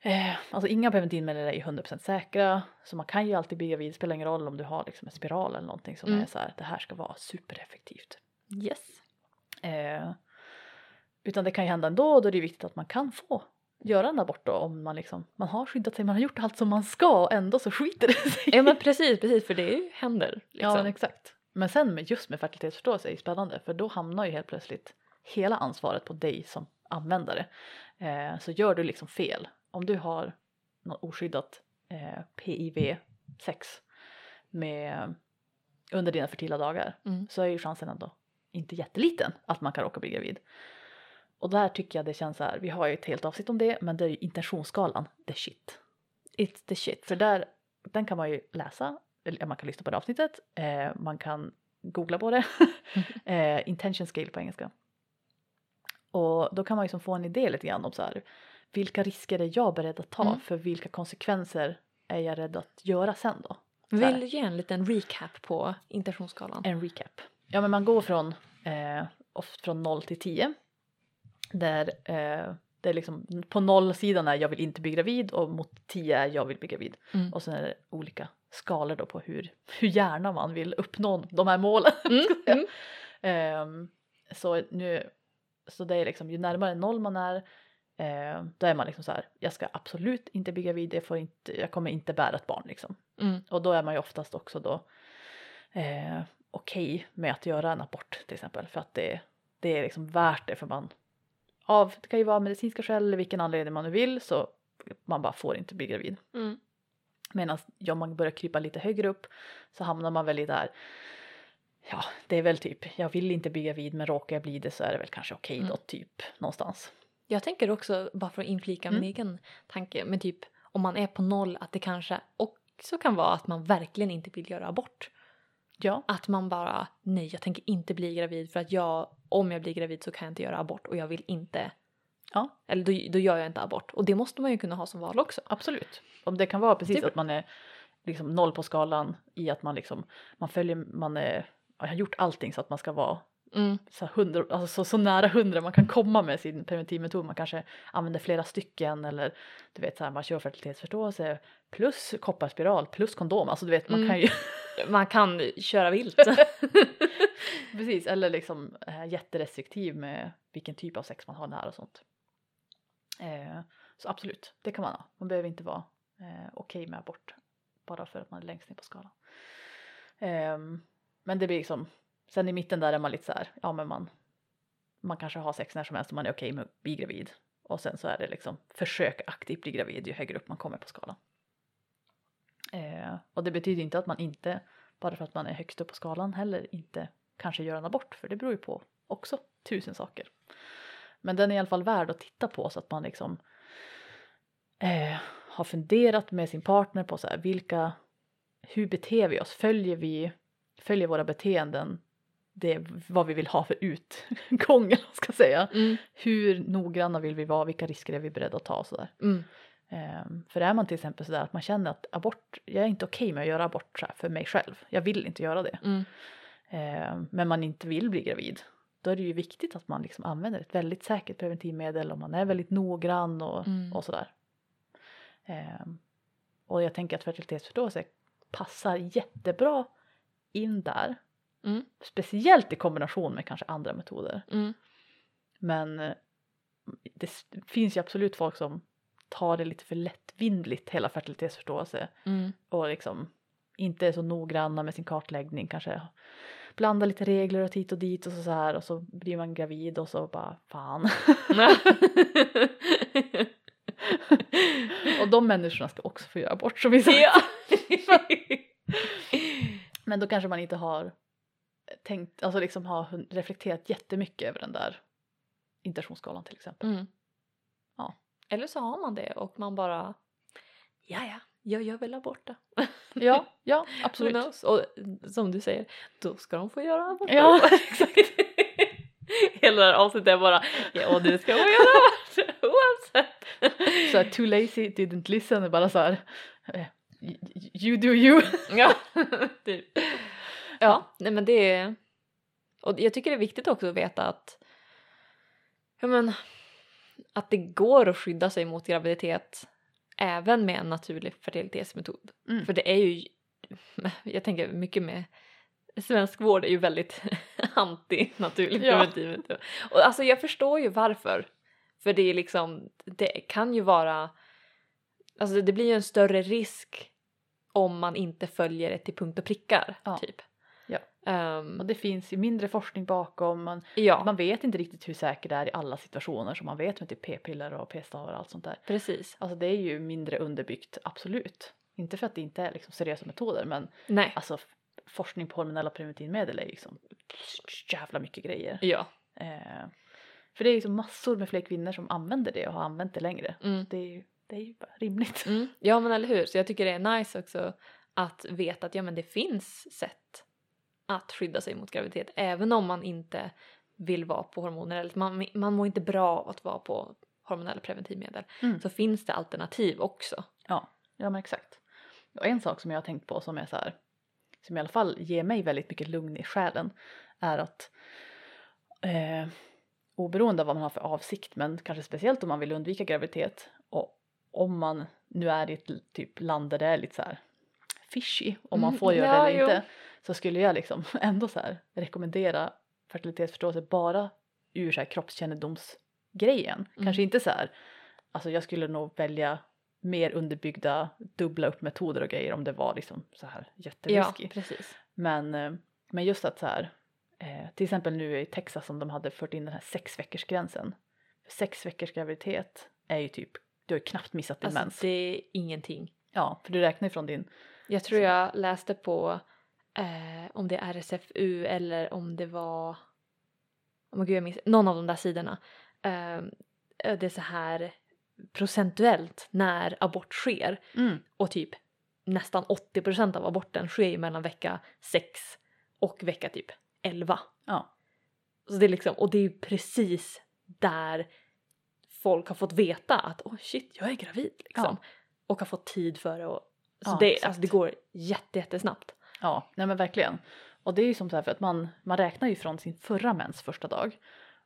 eh, alltså inga preventivmedel är ju 100% säkra så man kan ju alltid bli gravid, spelar ingen roll om du har liksom en spiral eller någonting som Mm. är så här det här ska vara supereffektivt. Yes. Eh, utan det kan ju hända ändå och då är det viktigt att man kan få göra en abort då om man liksom man har skyddat sig, man har gjort allt som man ska och ändå så skiter det sig. Ja men precis, precis för det händer. Liksom. Ja exakt. Men sen med just med fertilitetsförståelse är det spännande för då hamnar ju helt plötsligt hela ansvaret på dig som användare. Eh, så gör du liksom fel, om du har något oskyddat eh, PIV-sex med, under dina fertila dagar Mm. så är ju chansen ändå inte jätteliten att man kan råka bli gravid. Och där tycker jag det känns så här, vi har ju ett helt avsnitt om det, men det är ju intentionsskalan, the shit. It's the shit. För där, den kan man ju läsa, eller man kan lyssna på det avsnittet, eh, man kan googla på det, eh, intention scale på engelska. Och då kan man ju som få en idé lite grann om så här, vilka risker är jag beredd att ta Mm. för vilka konsekvenser är jag rädd att göra sen då? Vill du ge en liten recap på intentionsskalan? En recap. Ja men man går från, eh, ofta från 0 till 10. Där eh, det är liksom på nollsidan är jag vill inte bli gravid och mot 10 är jag vill bli gravid. Mm. Och sen är det olika skalor då på hur, hur gärna man vill uppnå de här målen. Mm, mm. Ehm, så nu, så det är liksom ju närmare noll man är eh, då är man liksom så här, jag ska absolut inte bli gravid, jag, får inte, jag kommer inte bära ett barn liksom. Mm. Och då är man ju oftast också då eh, okej med att göra en abort till exempel för att det, det är liksom värt det för man av, det kan ju vara medicinska skäl eller vilken anledning man nu vill så man bara får inte bli gravid. Mm. Medan om man börjar krypa lite högre upp så hamnar man väl i där ja det är väl typ jag vill inte bli gravid men råkar jag bli det så är det väl kanske okej då Mm. typ någonstans. Jag tänker också, bara för att inflika min Mm. egen tanke, men typ om man är på noll att det kanske också kan vara att man verkligen inte vill göra abort. Ja, Att man bara, nej jag tänker inte bli gravid för att jag, om jag blir gravid så kan jag inte göra abort och jag vill inte, ja eller då, då gör jag inte abort. Och det måste man ju kunna ha som val också. absolut. Om det kan vara precis Det- att man är liksom noll på skalan i att man liksom man följer man är, har gjort allting så att man ska vara Mm. så, här hundra, alltså så, så nära hundra man kan komma med sin preventivmetod. Man kanske använder flera stycken eller du vet så här, man kör fertilitetsförståelse plus kopparspiral plus kondom. Alltså du vet man Mm. kan ju Man kan köra vilt. precis eller liksom äh, jätterestriktiv med vilken typ av sex man har när och sånt. Eh, så absolut, det kan man ha. Man behöver inte vara eh, okej med abort bara för att man är längst ner på skalan. Ehm, men det blir liksom, sen i mitten där är man lite så här, ja men man, man kanske har sex när som helst och man är okej med att bli gravid. Och sen så är det liksom försök aktivt bli gravid ju högre upp man kommer på skalan. Eh, och det betyder inte att man inte, bara för att man är högst upp på skalan heller inte kanske gör en abort för det beror ju på också tusen saker. Men den är i alla fall värd att titta på så att man liksom eh, har funderat med sin partner på så här, vilka, hur beter vi oss? Följer vi, följer våra beteenden det vad vi vill ha för utgång ska säga. Mm. Hur noggranna vill vi vara? Vilka risker är vi beredda att ta och sådär. Mm. Ehm, för är man till exempel sådär att man känner att abort, jag är inte okej med att göra abort så för mig själv. Jag vill inte göra det. Mm. Ehm, men man inte vill bli gravid. Då är det ju viktigt att man liksom använder ett väldigt säkert preventivmedel och man är väldigt noggrann och, Mm. och sådär. Ehm, och jag tänker att fertilitetsförståelse passar jättebra in där. Mm. Speciellt i kombination med kanske andra metoder. Mm. Men eh, det finns ju absolut folk som tar det lite för lättvindligt hela fertilitetsförståelse Mm. och liksom inte är så noggranna med sin kartläggning kanske blandar lite regler och hit och dit och så, så här och så blir man gravid och så bara fan Och de människorna ska också få göra abort som vi sa. ja. Men då kanske man inte har tänkt, alltså liksom har reflekterat jättemycket över den där intentionsskalan till exempel. mm. Ja. Eller så har man det och man bara ja ja, jag gör väl abort då. Ja, ja absolut. Och som du säger, då ska de få göra abort. Ja, exakt. Hela avsnittet är bara ja du ska få göra abort oavsett. Så här, too lazy, didn't listen, bara så här eh, you do you. ja, typ. Ja, nej men det är... Och jag tycker det är viktigt också att veta att... Ja men... Att det går att skydda sig mot graviditet även med en naturlig fertilitetsmetod. Mm. För det är ju... Jag tänker mycket med... Svensk vård är ju väldigt anti-naturlig Ja. preventivmetod. Och alltså jag förstår ju varför. För det är liksom... Det kan ju vara... Alltså det blir ju en större risk om man inte följer det till punkt och prickar. Ja. Typ. Ja. Ehm, Och det finns ju mindre forskning bakom, man, ja, man vet inte riktigt hur säkert det är i alla situationer som man vet med typ p-piller och p-stavar och allt sånt där. precis. Alltså det är ju mindre underbyggt, absolut. Inte för att det inte är liksom seriösa metoder men Nej. alltså forskning på hormonella preventivmedel är liksom jävla mycket grejer. Ja. Eh, för det är ju så massor med fler kvinnor som använder det och har använt det längre. Mm. Det är ju, det är ju bara rimligt. Mm. Ja men eller hur. Så jag tycker det är nice också att veta att ja men det finns sätt att skydda sig mot graviditet även om man inte vill vara på hormoner eller man, man mår inte bra av att vara på hormonella preventivmedel Mm. så finns det alternativ också. Ja, ja men exakt. Och en sak som jag har tänkt på som är så här, som i alla fall ger mig väldigt mycket lugn i själen är att eh, oberoende av vad man har för avsikt men kanske speciellt om man vill undvika graviditet och om man nu är i ett typ land där det är lite så här fishy om man Mm, får göra ja, det eller jo. inte så skulle jag liksom ändå så här rekommendera fertilitetsförståelse bara ur så här kroppskännedomsgrejen. Mm. Kanske inte så här, alltså jag skulle nog välja mer underbyggda dubbla upp metoder och grejer om det var liksom så här Ja jätterisky. precis. Men, eh, men just att så här, eh, till exempel nu i Texas som de hade fört in den här sex veckors gränsen. Sex veckors graviditet är ju typ, du har ju knappt missat din Alltså mens. det är ingenting. Ja, för du räknar ju från din, Jag tror jag läste på eh, om det är RSFU eller om det var oh gud, jag minns, någon av de där sidorna. Eh, det är så här procentuellt när abort sker mm, och typ nästan 80% av aborten sker ju mellan vecka 6 och vecka typ 11. ja, Så det är liksom, och det är ju precis där folk har fått veta att oh shit jag är gravid liksom. Och har fått tid för det och så Ja, det, alltså, det går jätte, jättesnabbt. Ja, nej men verkligen. Och det är ju som så här för att man, man räknar ju från sin förra mens första dag.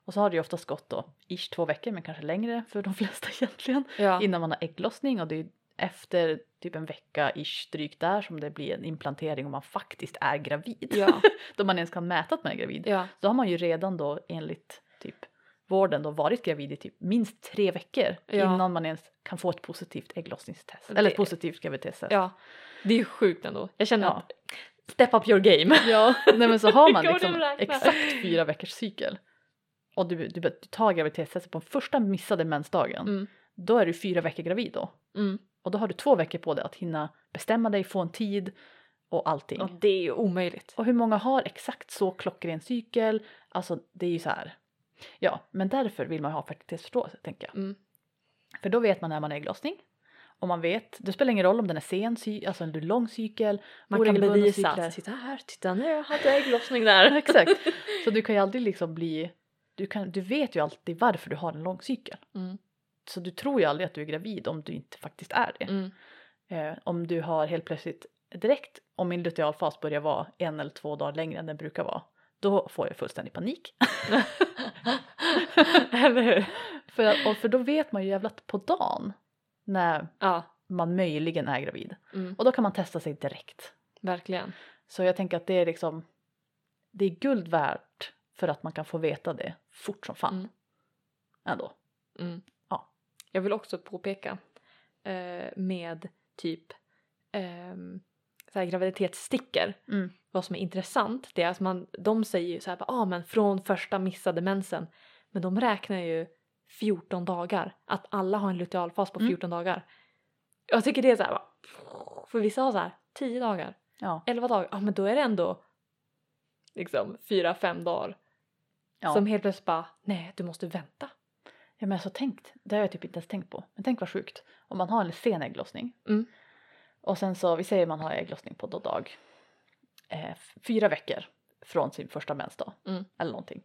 Och så har det ju oftast gått då ish två veckor men kanske längre för de flesta egentligen. Ja. innan man har ägglossning och det är efter typ en vecka ish drygt där som det blir en implantering och man faktiskt är gravid. Ja. då man ens kan mäta att man är gravid. ja. Då har man ju redan då enligt typ vården då varit gravid i typ minst tre veckor Ja. innan man ens kan få ett positivt ägglossningstest. Det- Eller ett positivt graviditetstest. ja. Det är ju sjukt ändå. Jag känner Ja. att step up your game. Ja, nej men så har man liksom exakt fyra veckors cykel och du, du, du tar graviditetstestet på första missade mensdagen, Mm. då är du fyra veckor gravid då. Mm. Och då har du två veckor på dig att hinna bestämma dig, få en tid och allting. Och det är ju omöjligt. Och hur många har exakt så klockren cykel? Alltså det är ju så här. Ja, men därför vill man ha fertilitetsförståelse tänker jag. Mm. För då vet man när man är ägglossning. Och man vet, det spelar ingen roll om den är sen, alltså en lång cykel, Man kan bevisa att titta här, titta nu jag hade ägglossning där. Exakt. Så du kan ju aldrig liksom bli, du, kan, du vet ju alltid varför du har en lång cykel. Mm. Så du tror ju aldrig att du är gravid om du inte faktiskt är det. Mm. Eh, om du har helt plötsligt direkt om min lutealfas börjar vara en eller två dagar längre än den brukar vara. Då får jag fullständig panik. Eller hur? för, och för då vet man ju jävlat på dagen när Ja, man möjligen är gravid. mm. Och då kan man testa sig direkt. verkligen. Så jag tänker att det är liksom det är guld värt för att man kan få veta det fort som fan. Mm. Ändå. Mm. Ja. Jag vill också påpeka eh, med typ ehm, så här graviditetsstickor. Mm. Vad som är intressant det är att man, de säger ju så här, ja ah, men från första missade mensen. Men de räknar ju 14 dagar. Att alla har en lutealfas på Mm. 14 dagar. Jag tycker det är så här, för vissa har så här 10 dagar, Ja. 11 dagar, ja men då är det ändå liksom 4-5 dagar Ja. som helt plötsligt bara, nej du måste vänta. ja men alltså tänkt, det har jag typ inte ens tänkt på. Men tänk vad sjukt. Om man har en sen ägglossning. Mm. Och sen så, vi säger man har ägglossning på då dag eh, fyra veckor från sin första mensdag. Mm. Eller någonting.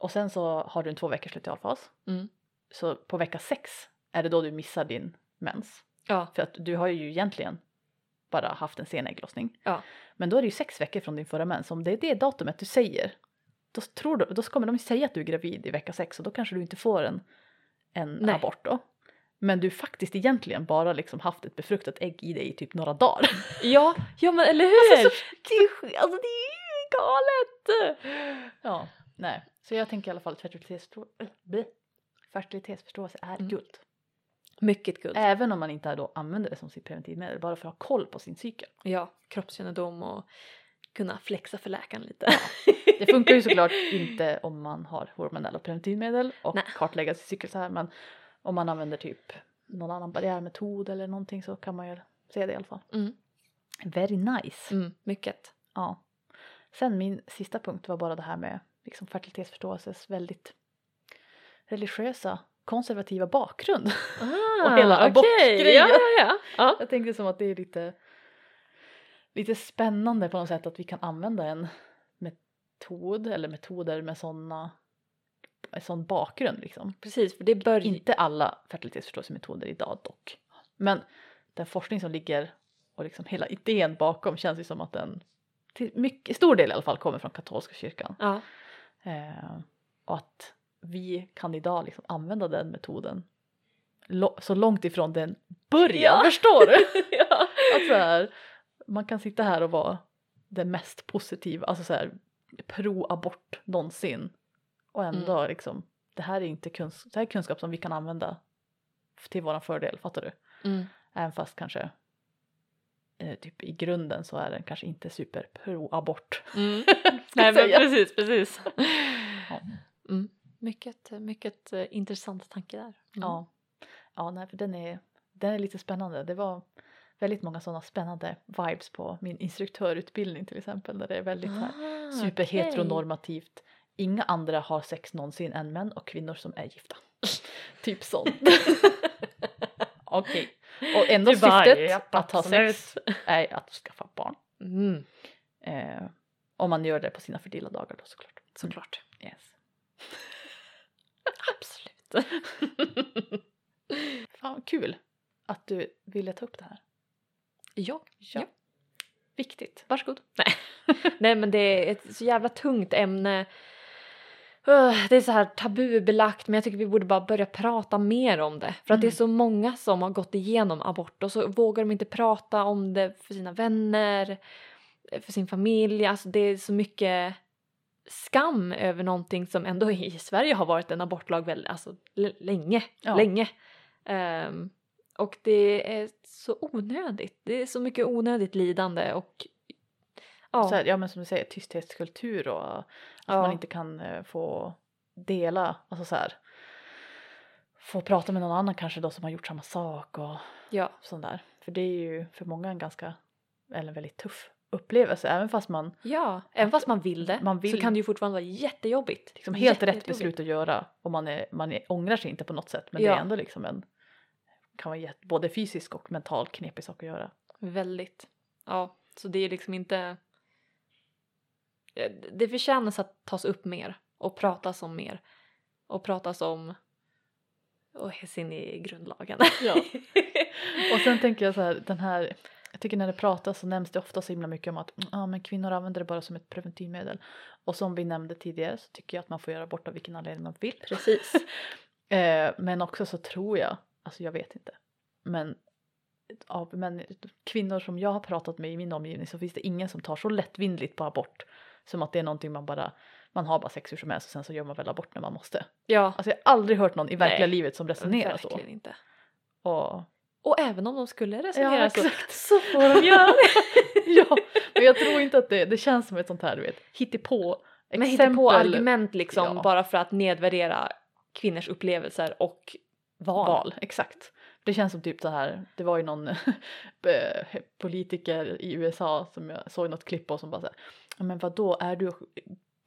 Och sen så har du en två veckors lutealfas. Mm. Så på vecka sex är det då du missar din mens. Ja, För att du har ju egentligen bara haft en sen ägglossning. Ja. Men då är det ju sex veckor från din förra mens. Om det är det datumet du säger, då, tror du, då kommer de säga att du är gravid i vecka sex och då kanske du inte får en, en Nej. abort då. Men du faktiskt egentligen bara liksom haft ett befruktat ägg i dig i typ några dagar. ja, ja men eller hur? det, är, sk- alltså, det är ju galet! Ja, nej. Så jag tänker i alla fall att fertilitetsförstå- äh, fertilitetsförståelse är Mm. guld. Mycket guld. Även om man inte då använder det som sitt preventivmedel, bara för att ha koll på sin cykel. Ja, kroppskännedom och kunna flexa för läkaren lite. Det funkar ju såklart inte om man har hormonella preventivmedel och Nej. kartlägga sin cykel så här men om man använder typ någon annan barriärmetod eller någonting så kan man ju se det i alla fall. Mm. Very nice. Mm, mycket. Ja. Sen min sista punkt var bara det här med liksom fertilitetsförståelses väldigt religiösa konservativa bakgrund. Ah, hela okej. abortgrejen. Ja, ja, ja. ja. Jag tänkte som att det är lite, lite spännande på något sätt att vi kan använda en metod eller metoder med såna, en sån bakgrund liksom. Precis, för det bör... Inte alla fertilitetsförståelsemetoder idag dock. Men den forskning som ligger och liksom hela idén bakom känns ju som att den till mycket stor del i alla fall kommer från katolska kyrkan. Ja. Eh, och att vi kan idag liksom använda den metoden lo- så långt ifrån den början, Ja. förstår du? ja. Att så här, man kan sitta här och vara den mest positiva, alltså så här pro-abort någonsin och ändå liksom det här är inte kunsk- det här är kunskap som vi kan använda till våran fördel, fattar du? Mm. Även fast kanske eh, typ i grunden så är den kanske inte super pro-abort. Mm. Nej men precis, precis. Ja. Mm. Mycket, mycket eh, intressant tanke där. Mm. Ja, ja nej, för den är, den är lite spännande. Det var väldigt många sådana spännande vibes på min instruktörutbildning till exempel där det är väldigt här, Ah, superheteronormativt. Inga andra har sex någonsin än män och kvinnor som är gifta. typ sånt. Okej. Och Du bara, syftet japp, att ha sex är att skaffa barn. Mm. Eh, om man gör det på sina fördela dagar då såklart. Såklart. Yes. Absolut. Fan kul att du ville ta upp det här. ja. Ja. Ja. Viktigt. Varsågod. Nej. Nej men det är ett så jävla tungt ämne. Det är så här tabubelagt men jag tycker vi borde bara börja prata mer om det. För att det är Mm. så många som har gått igenom abort och så vågar de inte prata om det för sina vänner, för sin familj. Alltså det är så mycket skam över någonting som ändå i Sverige har varit en abortlag väl, alltså, länge. Ja. länge. Ehm, och det är så onödigt. Det är så mycket onödigt lidande och ja. Här, ja men som du säger tysthetskultur och att Ja. man inte kan eh, få dela, alltså så här få prata med någon annan kanske då som har gjort samma sak och ja. sånt där. För det är ju för många en ganska, eller en väldigt tuff upplevelse även fast man Ja, även fast man vill det Man vill- så kan det ju fortfarande vara jättejobbigt. liksom helt rätt Jättejobbigt. beslut att göra och man, är, man är, ångrar sig inte på något sätt men det Ja. är ändå liksom en kan vara jätte, både fysisk och mental knepig sak att göra. Väldigt. Ja, så det är liksom inte... Eh, Det förtjänas att tas upp mer och pratas om mer. Och pratas om... Och häs in i grundlagen. Ja. Och sen tänker jag så här, den här, jag tycker när det pratas så nämns det ofta så himla mycket om att ja, men kvinnor använder det bara som ett preventivmedel. Och som vi nämnde tidigare så tycker jag att man får göra abort av vilken anledning man vill. Precis. Eh, men också så tror jag, alltså jag vet inte, men av men, kvinnor som jag har pratat med i min omgivning så finns det ingen som tar så lättvindigt på abort som att det är någonting man bara, man har bara sex hur som helst och sen så gör man väl abort när man måste. Ja, Alltså jag har aldrig hört någon i verkliga Nej, livet som resonerar så. verkligen inte. Och Och även om de skulle resonera Ja, så, så får de göra det. ja, men jag tror inte att det, det känns som ett sånt här du vet, hittepå Men hitta på argument liksom Ja. bara för att nedvärdera kvinnors upplevelser och val. val. Exakt. Det känns som typ så här, det var ju någon eh, politiker i USA som jag såg något klipp på som bara såhär, men vadå är du,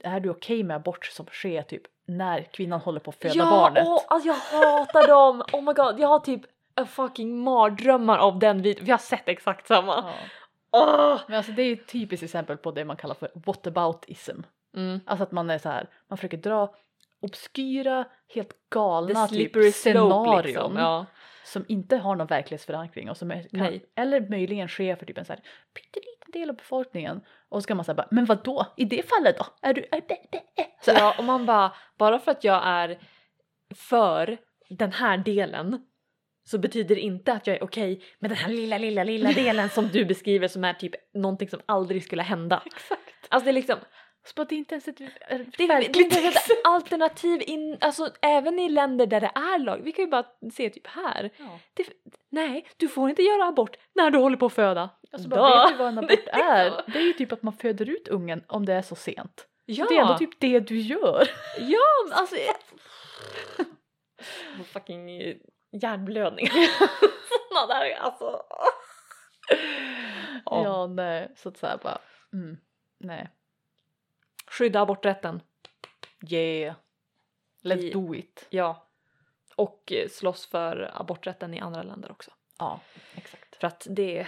är du okej okay med abort som sker typ när kvinnan håller på att föda ja, barnet? Ja, alltså jag hatar dem! Oh my god, jag har typ a fucking mardrömmar av den videon, vi har sett exakt samma. Ja. Åh! Men alltså det är ju ett typiskt exempel på det man kallar för whataboutism. Mm. Alltså att man är så här, man försöker dra obskyra, helt galna typ slope scenarion liksom. Ja. Som inte har någon verklighetsförankring och som är, kan, eller möjligen sker för typ en så här pytteliten del av befolkningen och så ska man säga men vad då? I det fallet då? Är du, är, är, är, så, ja, och man bara, bara för att jag är för den här delen så betyder det inte att jag är okej med den här lilla, lilla, lilla delen som du beskriver som är typ någonting som aldrig skulle hända. Exakt. Alltså det är liksom, Så det är inte ens ett det är, det verkligt är ett alternativ in, alltså även i länder där det är lag, vi kan ju bara se typ här. Ja. Det, nej, du får inte göra abort när du håller på att föda. Alltså bara, vet du vad en abort Det är. Det är ju typ att man föder ut ungen om det är så sent. Ja, Det är ändå typ det du gör. ja alltså. fucking eh, hjärnblödning. Såna där alltså. Ja. Ja, nej, så att säga bara, mm, nej. Skydda aborträtten. Yeah. Let's Vi- do it. Ja. Och eh, slåss för aborträtten i andra länder också. Ja, exakt. För att det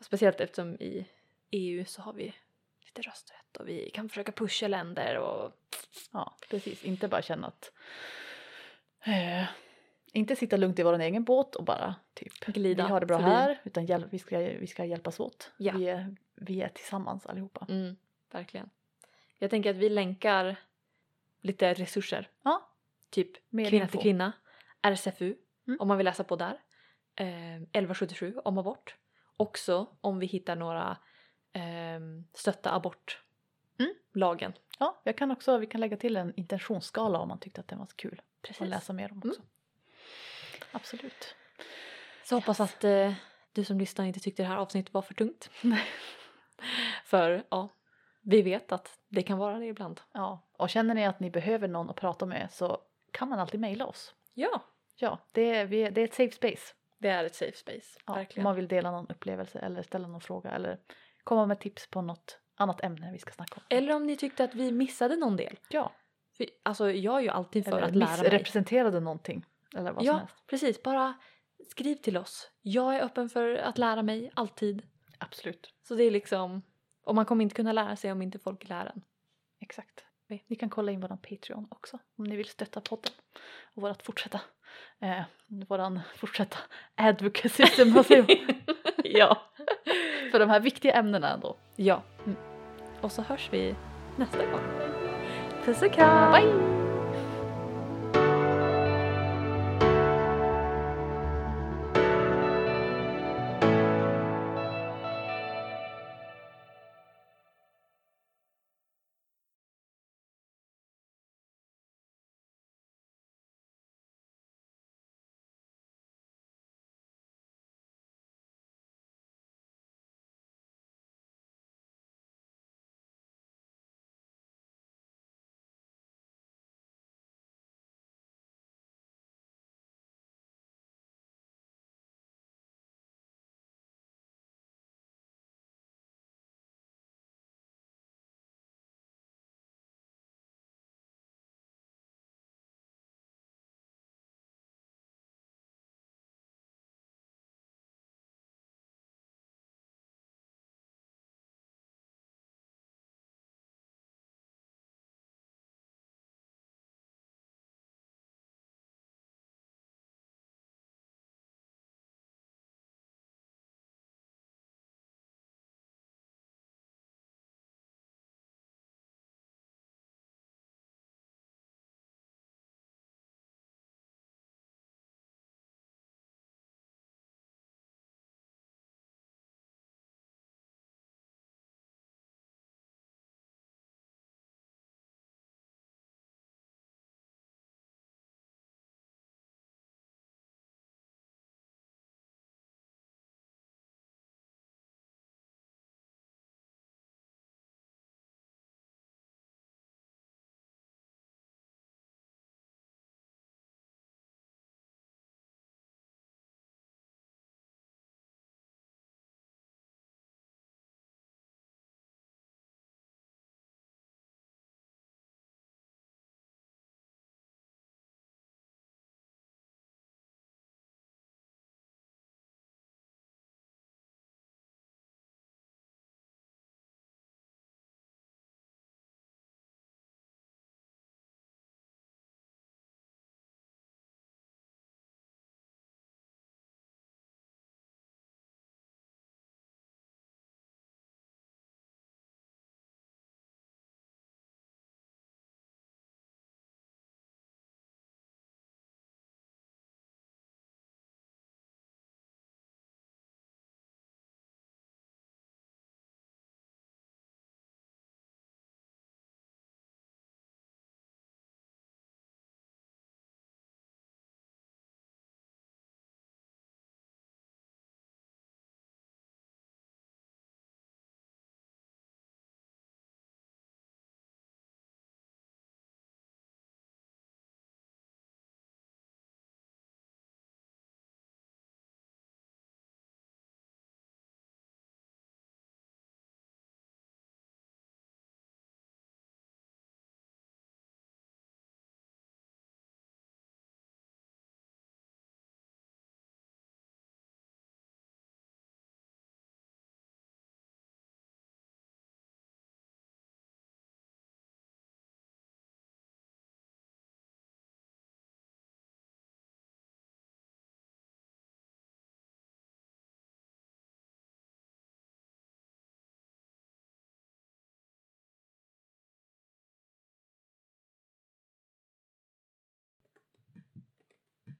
speciellt eftersom i EU så har vi lite rösträtt och vi kan försöka pusha länder och Ja, precis. Inte bara känna att... Eh, inte sitta lugnt i vår egen båt och bara typ glida vi har det bra förbi. här utan hjäl- vi, ska, vi ska hjälpas åt. Ja. Vi, är, vi är tillsammans allihopa. Mm, verkligen. Jag tänker att vi länkar lite resurser. Ja. Typ Mer Kvinna info. till kvinna, RSFU Mm. om man vill läsa på där. Eh, 1177 om abort. Också om vi hittar några eh, stötta abort Mm. Ja, jag kan också, vi kan lägga till en intentionsskala om man tyckte att den var kul. Precis. Och läsa mer om Mm. också. Absolut. Så hoppas att eh, du som lyssnar inte tyckte det här avsnittet var för tungt. För ja, vi vet att det kan vara det ibland. Ja, och känner ni att ni behöver någon att prata med så kan man alltid mejla oss. Ja, Ja, det är, vi, det är ett safe space. det är ett safe space. Ja, om verkligen. man vill dela någon upplevelse eller ställa någon fråga eller komma med tips på något annat ämne vi ska snacka om. Eller om ni tyckte att vi missade någon del. ja, För, alltså jag är ju alltid för eller att lära mig. missrepresenterade någonting. Eller vad som Ja, helst. precis. Bara skriv till oss. Jag är öppen för att lära mig, alltid. Absolut, Så det är liksom, och man kommer inte kunna lära sig om inte folk lär en. exakt. Ni kan kolla in våran Patreon också om ni vill stötta podden och vårat fortsätta, eh, våran fortsätta advocacy ja. för de här viktiga ämnena ändå. Ja. Mm. Och så hörs vi nästa gång. Puss och kram! Bye!